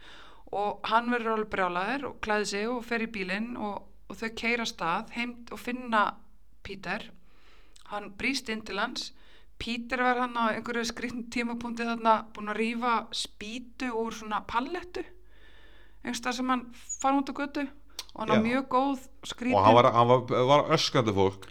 Og hann verður alveg brjálaður og klæði sig og fer í bílinn og, og þau keira stað heim og finna Pítur hann brýst inn til hans. Pítur var hann á einhverju skrifn tímapunkti þarna búin að rífa spýtu úr svona pallettu. Einhverstað sem hann fann út á götu og hann var mjög góð skrítin og hann var, hann var, var öskrandi fólk.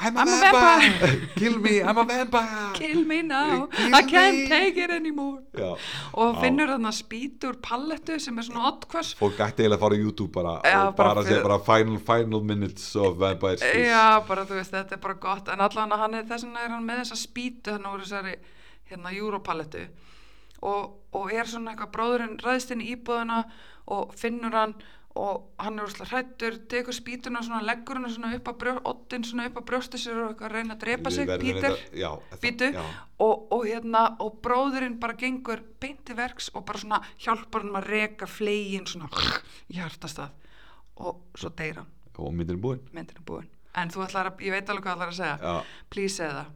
I'm I'm a vampire. kill me, I'm a vampire. Kill me now, Kill I can't me. take it anymore. Já. og finnur þarna spýtur pallettu sem er svona oddkvöss fólk ætti eiginlega að fara á YouTube bara Já, og bara, bara segja bara final, final minutes of Vampire Skills Já, bara þú veist, þetta er bara gott. En allan að hann er þess vegna er hann með þessa spýtu hann úr þessari hérna Europaletu og, og er svona eitthvað bróðurinn ræðst inn í íbúðuna og finnur hann og hann er úrslega hrættur tekur spýtuna svona, leggur hann svona upp að oddin svona upp að brjóstu sér og reyna að drepa sig, Pítur það- já. og, og hérna og bróðurinn bara gengur beinti verks og bara svona hjálpar hann að reka flegin svona í hjartastað. Og svo deyr hann. Og myndin er búin. Er en þú ætlar að, ég veit alveg hvað ætlar að segja. Please segja það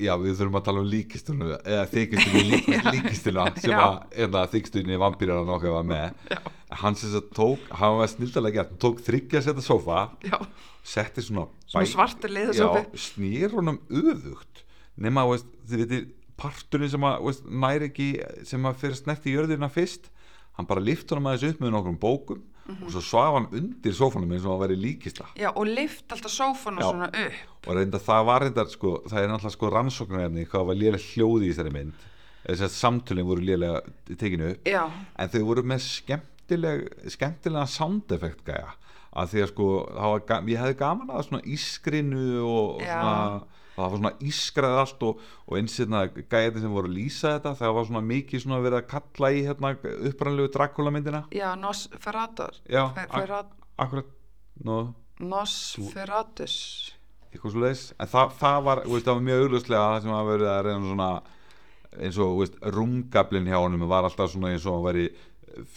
Já, við þurfum að tala um líkistunum eða þykistunum lík, líkistuna sem Já. að eða, þykistunni vampýrana nokkuð var með. Hann sem þess að tók, hann var snildalega gert hann tók þryggja setta sófa já, setti svona, svona svartur já, liðasófi snýr honum öfugt nema, veist, þið veitir parturinn sem að, veist, næri ekki sem að fyrir snerti jörðina fyrst hann bara lift honum aðeins upp með nokkrum bókum Mhm. og svo svaf hann undir sófanum eins og hann væri líkista já, og lift alltaf sófana Já. svona upp og reynda það var reynda sko, það er náttúrulega sko rannsóknarefni hvað var lélega hljóði í þessari mynd þess að samtölin voru lélega tekinu upp já, en þau voru með skemmtileg skemmtilega sound effect gæja að því að sko var, ég hefði gaman að svona ískrinu og, og Já. svona það var svona ískraði allt og, og eins hérna gæði sem voru að lýsa þetta það var svona mikið svona verið að kalla í hérna upprannlegu Dracula myndina. Já, Nosferatus Já, Fer- akkurat. No, Nosferatus eitthvað svo leiðis en það, það var, veist, það var mjög auglustlega það sem að verið að reyna svona eins og, veist, rúmgablin hjá honum var alltaf svona eins og hann veri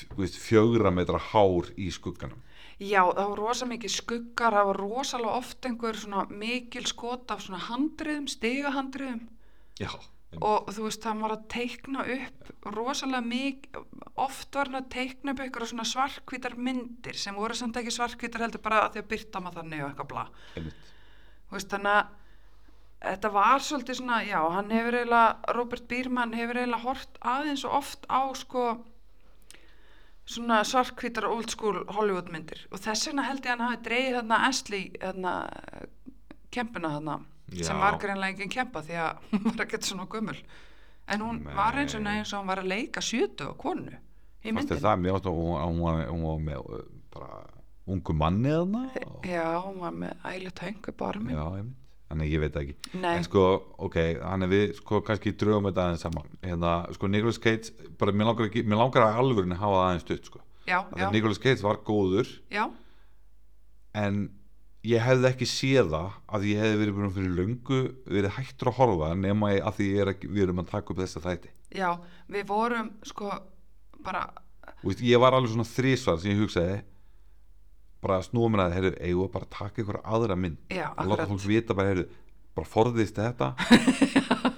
þú veist, fjögra metra hár í skugganum já, það var rosa mikið skuggar það var rosalega oft einhver svona mikil skot af svona handriðum stigahandriðum. Já, og þú veist, hann var að teikna upp rosalega mikið oft var hann að teikna upp eitthvað svona svarkvítar myndir sem voru samt ekki svarkvítar heldur bara að því að byrta maður þannig og eitthvað einmitt. Þú veist, þannig að þetta var svolítið svona, já, hann hefur eiginlega, Robert Biermann hefur eiginlega hort aðeins og oft á sko svona svarkvítar old school Hollywood myndir. Og þess vegna held ég að hann hafi dreigið þarna Ashley, þarna kempuna þarna, Já. sem var greinlega engin kempa því að hún var ekkert svona gömul. En hún var eins og Nei. eins og hún var að leika sjötu á konu í myndinu það, mér að hún, hún, var, hún var með uh, bara ungu manni þarna og- Já, hún var með ægilegt höng upp á armin já, einmitt Þannig ég veit ekki. Nei. En sko, ok, hann er við sko kannski drögum þetta aðeins saman. Hérna, sko, Nicolas Cage bara, mér langar, ekki, mér langar að alvörinni hafa það aðeins stutt, sko. Já, já, Nicolas Cage var góður. Já, en ég hefði ekki séð það að ég hefði verið búin fyrir löngu verið hættur að horfa nema að því er ekki, við erum að taka upp þessa þætti. Já, við vorum sko bara og veist, ég var alveg svona þrísvar sem ég hugsaði bara snúa mér að heyrðu, eigum við bara að taka ykkur aðra mynd? Já, og láta fólk vita bara, heyrðu, bara forðist þetta.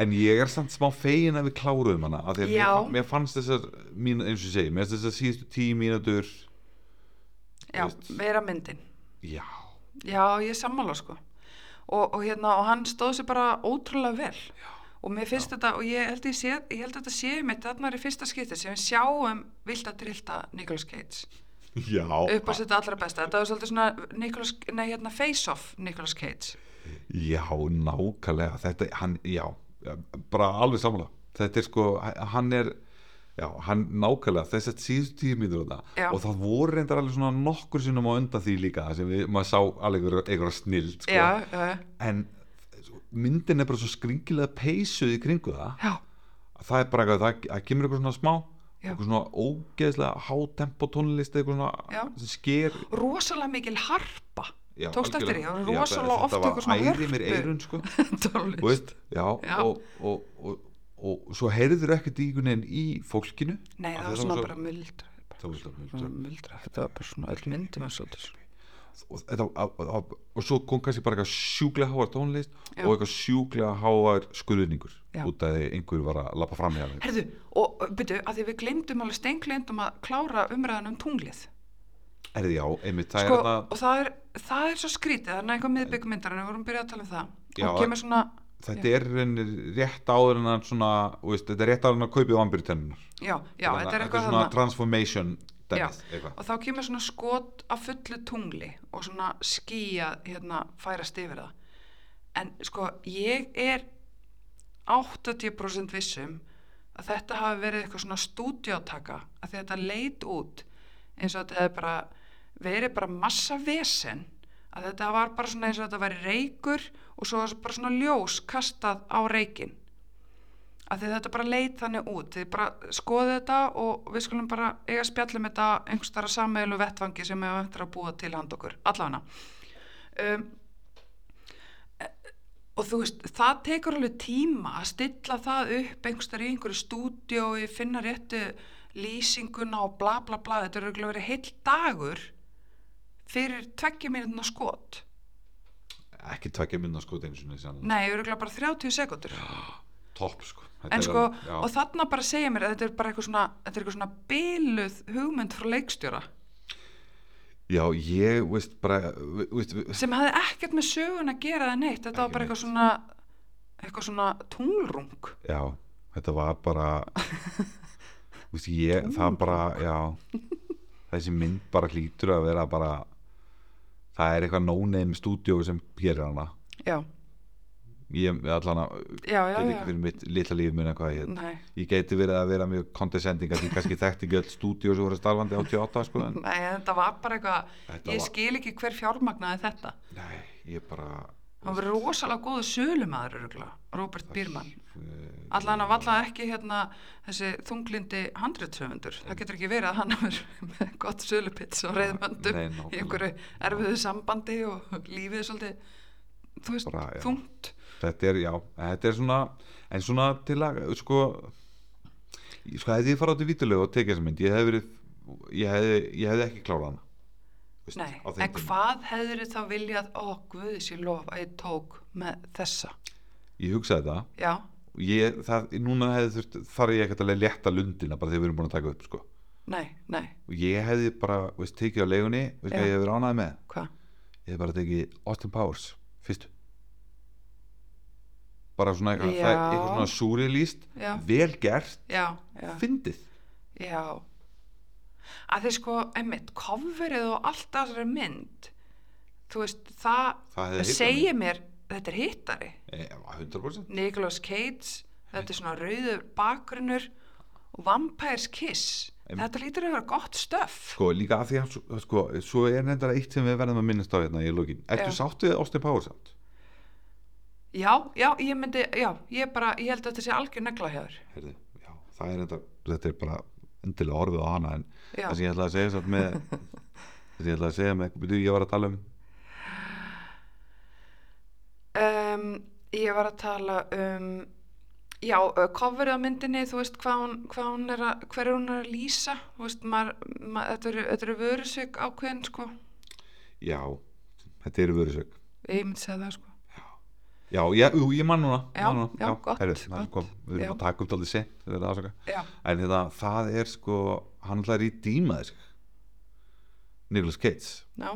En ég er samt smá fegin að við kláruðum hana af því að mér, Já. mér fannst þessar mín, eins og segi, mér fannst þessar síðustu tíu mínútur já, veist. vera myndin. Já, já, ég sammála sko. Og, og hérna, og hann stóð sér bara ótrúlega vel. Já. og mér finnst þetta og ég held, ég, sé, ég held að þetta sé mitt þarna er í fyrsta skipti sem við sjáum vilt að drillta Nicolas Cage. já upp á sitt allra besta, þetta var svolítið svona Nicolas, nei, hérna, face off Nicolas Cage. Já, nákvæmlega. Þetta, hann, já, bara alveg sammála. Þetta er sko, hann er já, hann nákvæmlega þess að síðustu tíu Já. og það voru reyndar alveg svona nokkur sinnum á undan því líka sem við, maður sá alveg einhverja snild sko. já, já, en myndin er bara svo skringilega peysuð í kringu það. Já, að það er bara eitthvað, það, það kemur eitthvað svona smá. Eitthvað svona ógeðslega hátempo tónlist eitthvað svona sker rosalega mikil harpa já, Tókstu eftir því? algjörlega. Það var Já, rosalega þetta var eitthvað svona æri mér hörpu. eirun sko veist, já, Já. Og, og, og, og, svo heyrður ekkert í einhvern veginn í fólkinu nei, það var svona svo- bara muldra svona þetta var bara svona öll myndum og, þetta, og, og, og svo kom kannski bara eitthvað sjúklega háar tónlist Já. og eitthvað sjúklega háar skurðningur Já. út af því einhver var að lappa fram þeim Herðu, og byrju, að því við glemdum alveg steinglendum að klára umræðan um tunglið. Erði já, einmitt, það sko, er það og það er, það er svo skrítið það er eitthvað miðbyggmyndar en við vorum byrjað að tala um það. Já, og kemur svona, þetta er rétt áður en að svona, veist, þetta er rétt áður en að kaupið já, þetta er eitthvað svona þarna. transformation eitthvað. og þá kemur svona skot af fullu tungli og svona skýja hérna færast yfir það. En sko ég er 80% vissum að þetta hafi verið eitthvað svona stúdíótaka að þetta leit út eins og þetta hefði bara verið bara massa vesen að þetta var bara svona eins og þetta væri reykur og svo var bara svona ljós kastað á reykin að þetta bara leit þannig út. Þið bara skoðið þetta og við skulum bara eiga spjallum þetta einhvers þar að sammeðlu vettfangi sem við eftir að búa til hand okkur. Allavega um, e- og þú veist það tekur alveg tíma að stilla það upp einhvers þar í einhverju stúdíói finna réttu lýsinguna og bla bla bla. Þetta er örugglega verið heill dagur fyrir tveggja mínútna skot. Ekki tvekja minna sko einu sinni sann- nei, örugglega bara 30 sekundur topp sko. En er sko, já. og þarna bara segja mér að þetta er bara eitthvað svona, þetta er eitthvað svona byluð hugmynd frá leikstjóra. Já, ég, veist, bara veist, sem hafði ekkert með sögun að gera það neitt, þetta var bara eitthvað svona eitthvað svona tunglrung. Já, þetta var bara veist, ég, það bara já, þessi mynd bara hlýtur að vera bara það er eitthvað no-name stúdíó sem gerir hana. Já, ég allan að já, já, get ekki fyrir mitt litla líf minna hvað ég heit ég geti verið að vera mjög condescending að ég kannski þekkti ekki öll stúdíó sem voru starfandi 88 sko en nei, þetta var bara eitthvað ég var- skil ekki hver fjármagnaði þetta. Nei, ég bara hann verið rosalega góðu sölumæður Robert Biermann. eh, allan að valla ekki hérna þessi þunglindi handritsöfundur það getur ekki verið að hann er með gott sölupits og reyðmöndum í einhverju erfiðu sambandi og lífið er svolítið þú veist, þungt þetta er, já, þetta er svona en svona til að, sko sko, hefði ég farið á til vítulegu og tekið þessa mynd, ég hefði ég hefði, ég hefði ekki klárað hana. Veist, Nei, en tíma. hvað hefur þá viljað guðis ég lof að ég tók með þessa? Ég hugsaði það. Já, ég, það, núna hefði þurft þarf ég ekkert að létta lundina bara þegar við erum búin að taka upp sko. nei, nei, og ég hefði bara, veist, tekið á leigunni veist hvað ég hefði verið ánæði með? Hvað? Ég hefði bara tekið Austin Powers fyrstu bara svona eitthvað, það, eitthvað svona súrilíst vel gert, fyndið. Já. Að þið sko, einmitt, coverið og allt þessari mynd þú veist, það, Það segir mér þetta er hittari. E, 100% Nicolas Cage, þetta er svona rauður bakgrunnur og Vampire's Kiss. Em- þetta lítur að vera gott stöf sko líka af því að sko, svo er nefndar eitt sem við verðum að minnast á hérna í lókin ertu Já. sátt við Austin Powers samt? Já, já, ég myndi, já, ég bara ég held að þetta sé algjör negla hjá þér. Já, það er þetta, þetta er bara endilega orðið á hana en það sem ég ætla að segja samt með það sem ég ætla að segja með, byrju ég var að tala um um, ég var að tala um já, coverið á myndinni þú veist hvað hún, hvað hún er að hver er hún að lýsa? Þú veist, maður, maður, þetta eru, þetta eru vörusök ákveðin sko, já, þetta eru verið sög ég myndi segja það sko já, ég, ég man núna Já, man núna. já, gott, er gott. sko, við erum Já. að taka upp aldrei sent já, en þetta, það er sko hann ætlaði í dýmaði sig Nicolas Cage. Já,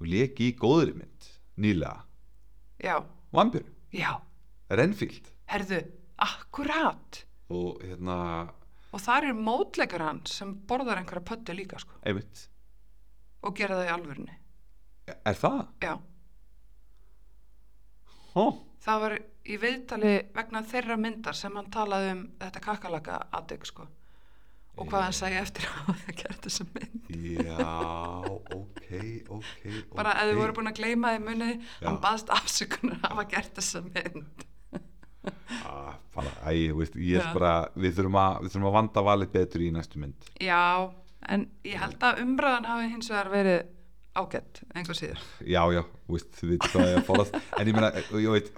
og leki í góðri mynd nýlega, já, Vampir já. Renfield. Herðu, akkurat. Og hérna, og það er mótleikar hann sem borðar einhverja pöttu líka sko. Einmitt. Og gera það í alvörunni. Er það? já, Hó, það var í viðtali vegna þeirra myndar sem hann talaði um þetta kakalaka aðdeg sko. Og hvað hann sagði eftir að það gert þessa mynd. Já, ok, ok bara ef þið voru búin að gleyma því muni hann baðst afsökunar að hafa gert þessa mynd. Ah, bara, æ, veist, ég er bara við þurfum, að, við þurfum að vanda valið betur í næstu mynd. Já, en ég held að umræðan hafi hins vegar verið ágætt, einhver síður. Já, já, veist, þið veit hvað ég að fórast en ég meina, ég veit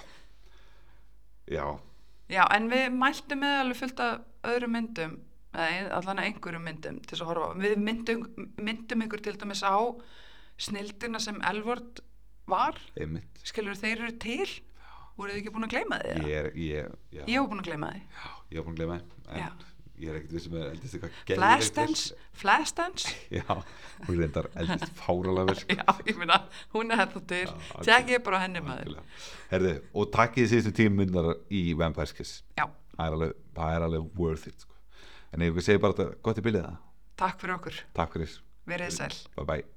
já, já, en við mæltum með alveg fullt af öðrum myndum allan að einhverjum myndum til að horfa við myndum, myndum ykkur til dæmis á snildina sem Elvord var. Einmitt. Skilur þeir eru til. Voruð þið ekki búin að gleyma eða? ég er, ég, ég hef búin að gleyma já, ég er búin að gleyma en ég er ekkert vissum að eldist eitthvað Flashdance, Flashdance já, hún reyndar eldist fáralega sko. já, ég meina, hún er þetta til. Tek ég bara henni maður. Herði, og takkið síðustu tíma myndar í Vampire Kiss. Já, það er alveg, það er alveg worth it sko. en ég segi bara þetta gott í bylið það Takk fyrir okkur, takk fyrir, verið sæl. bye bye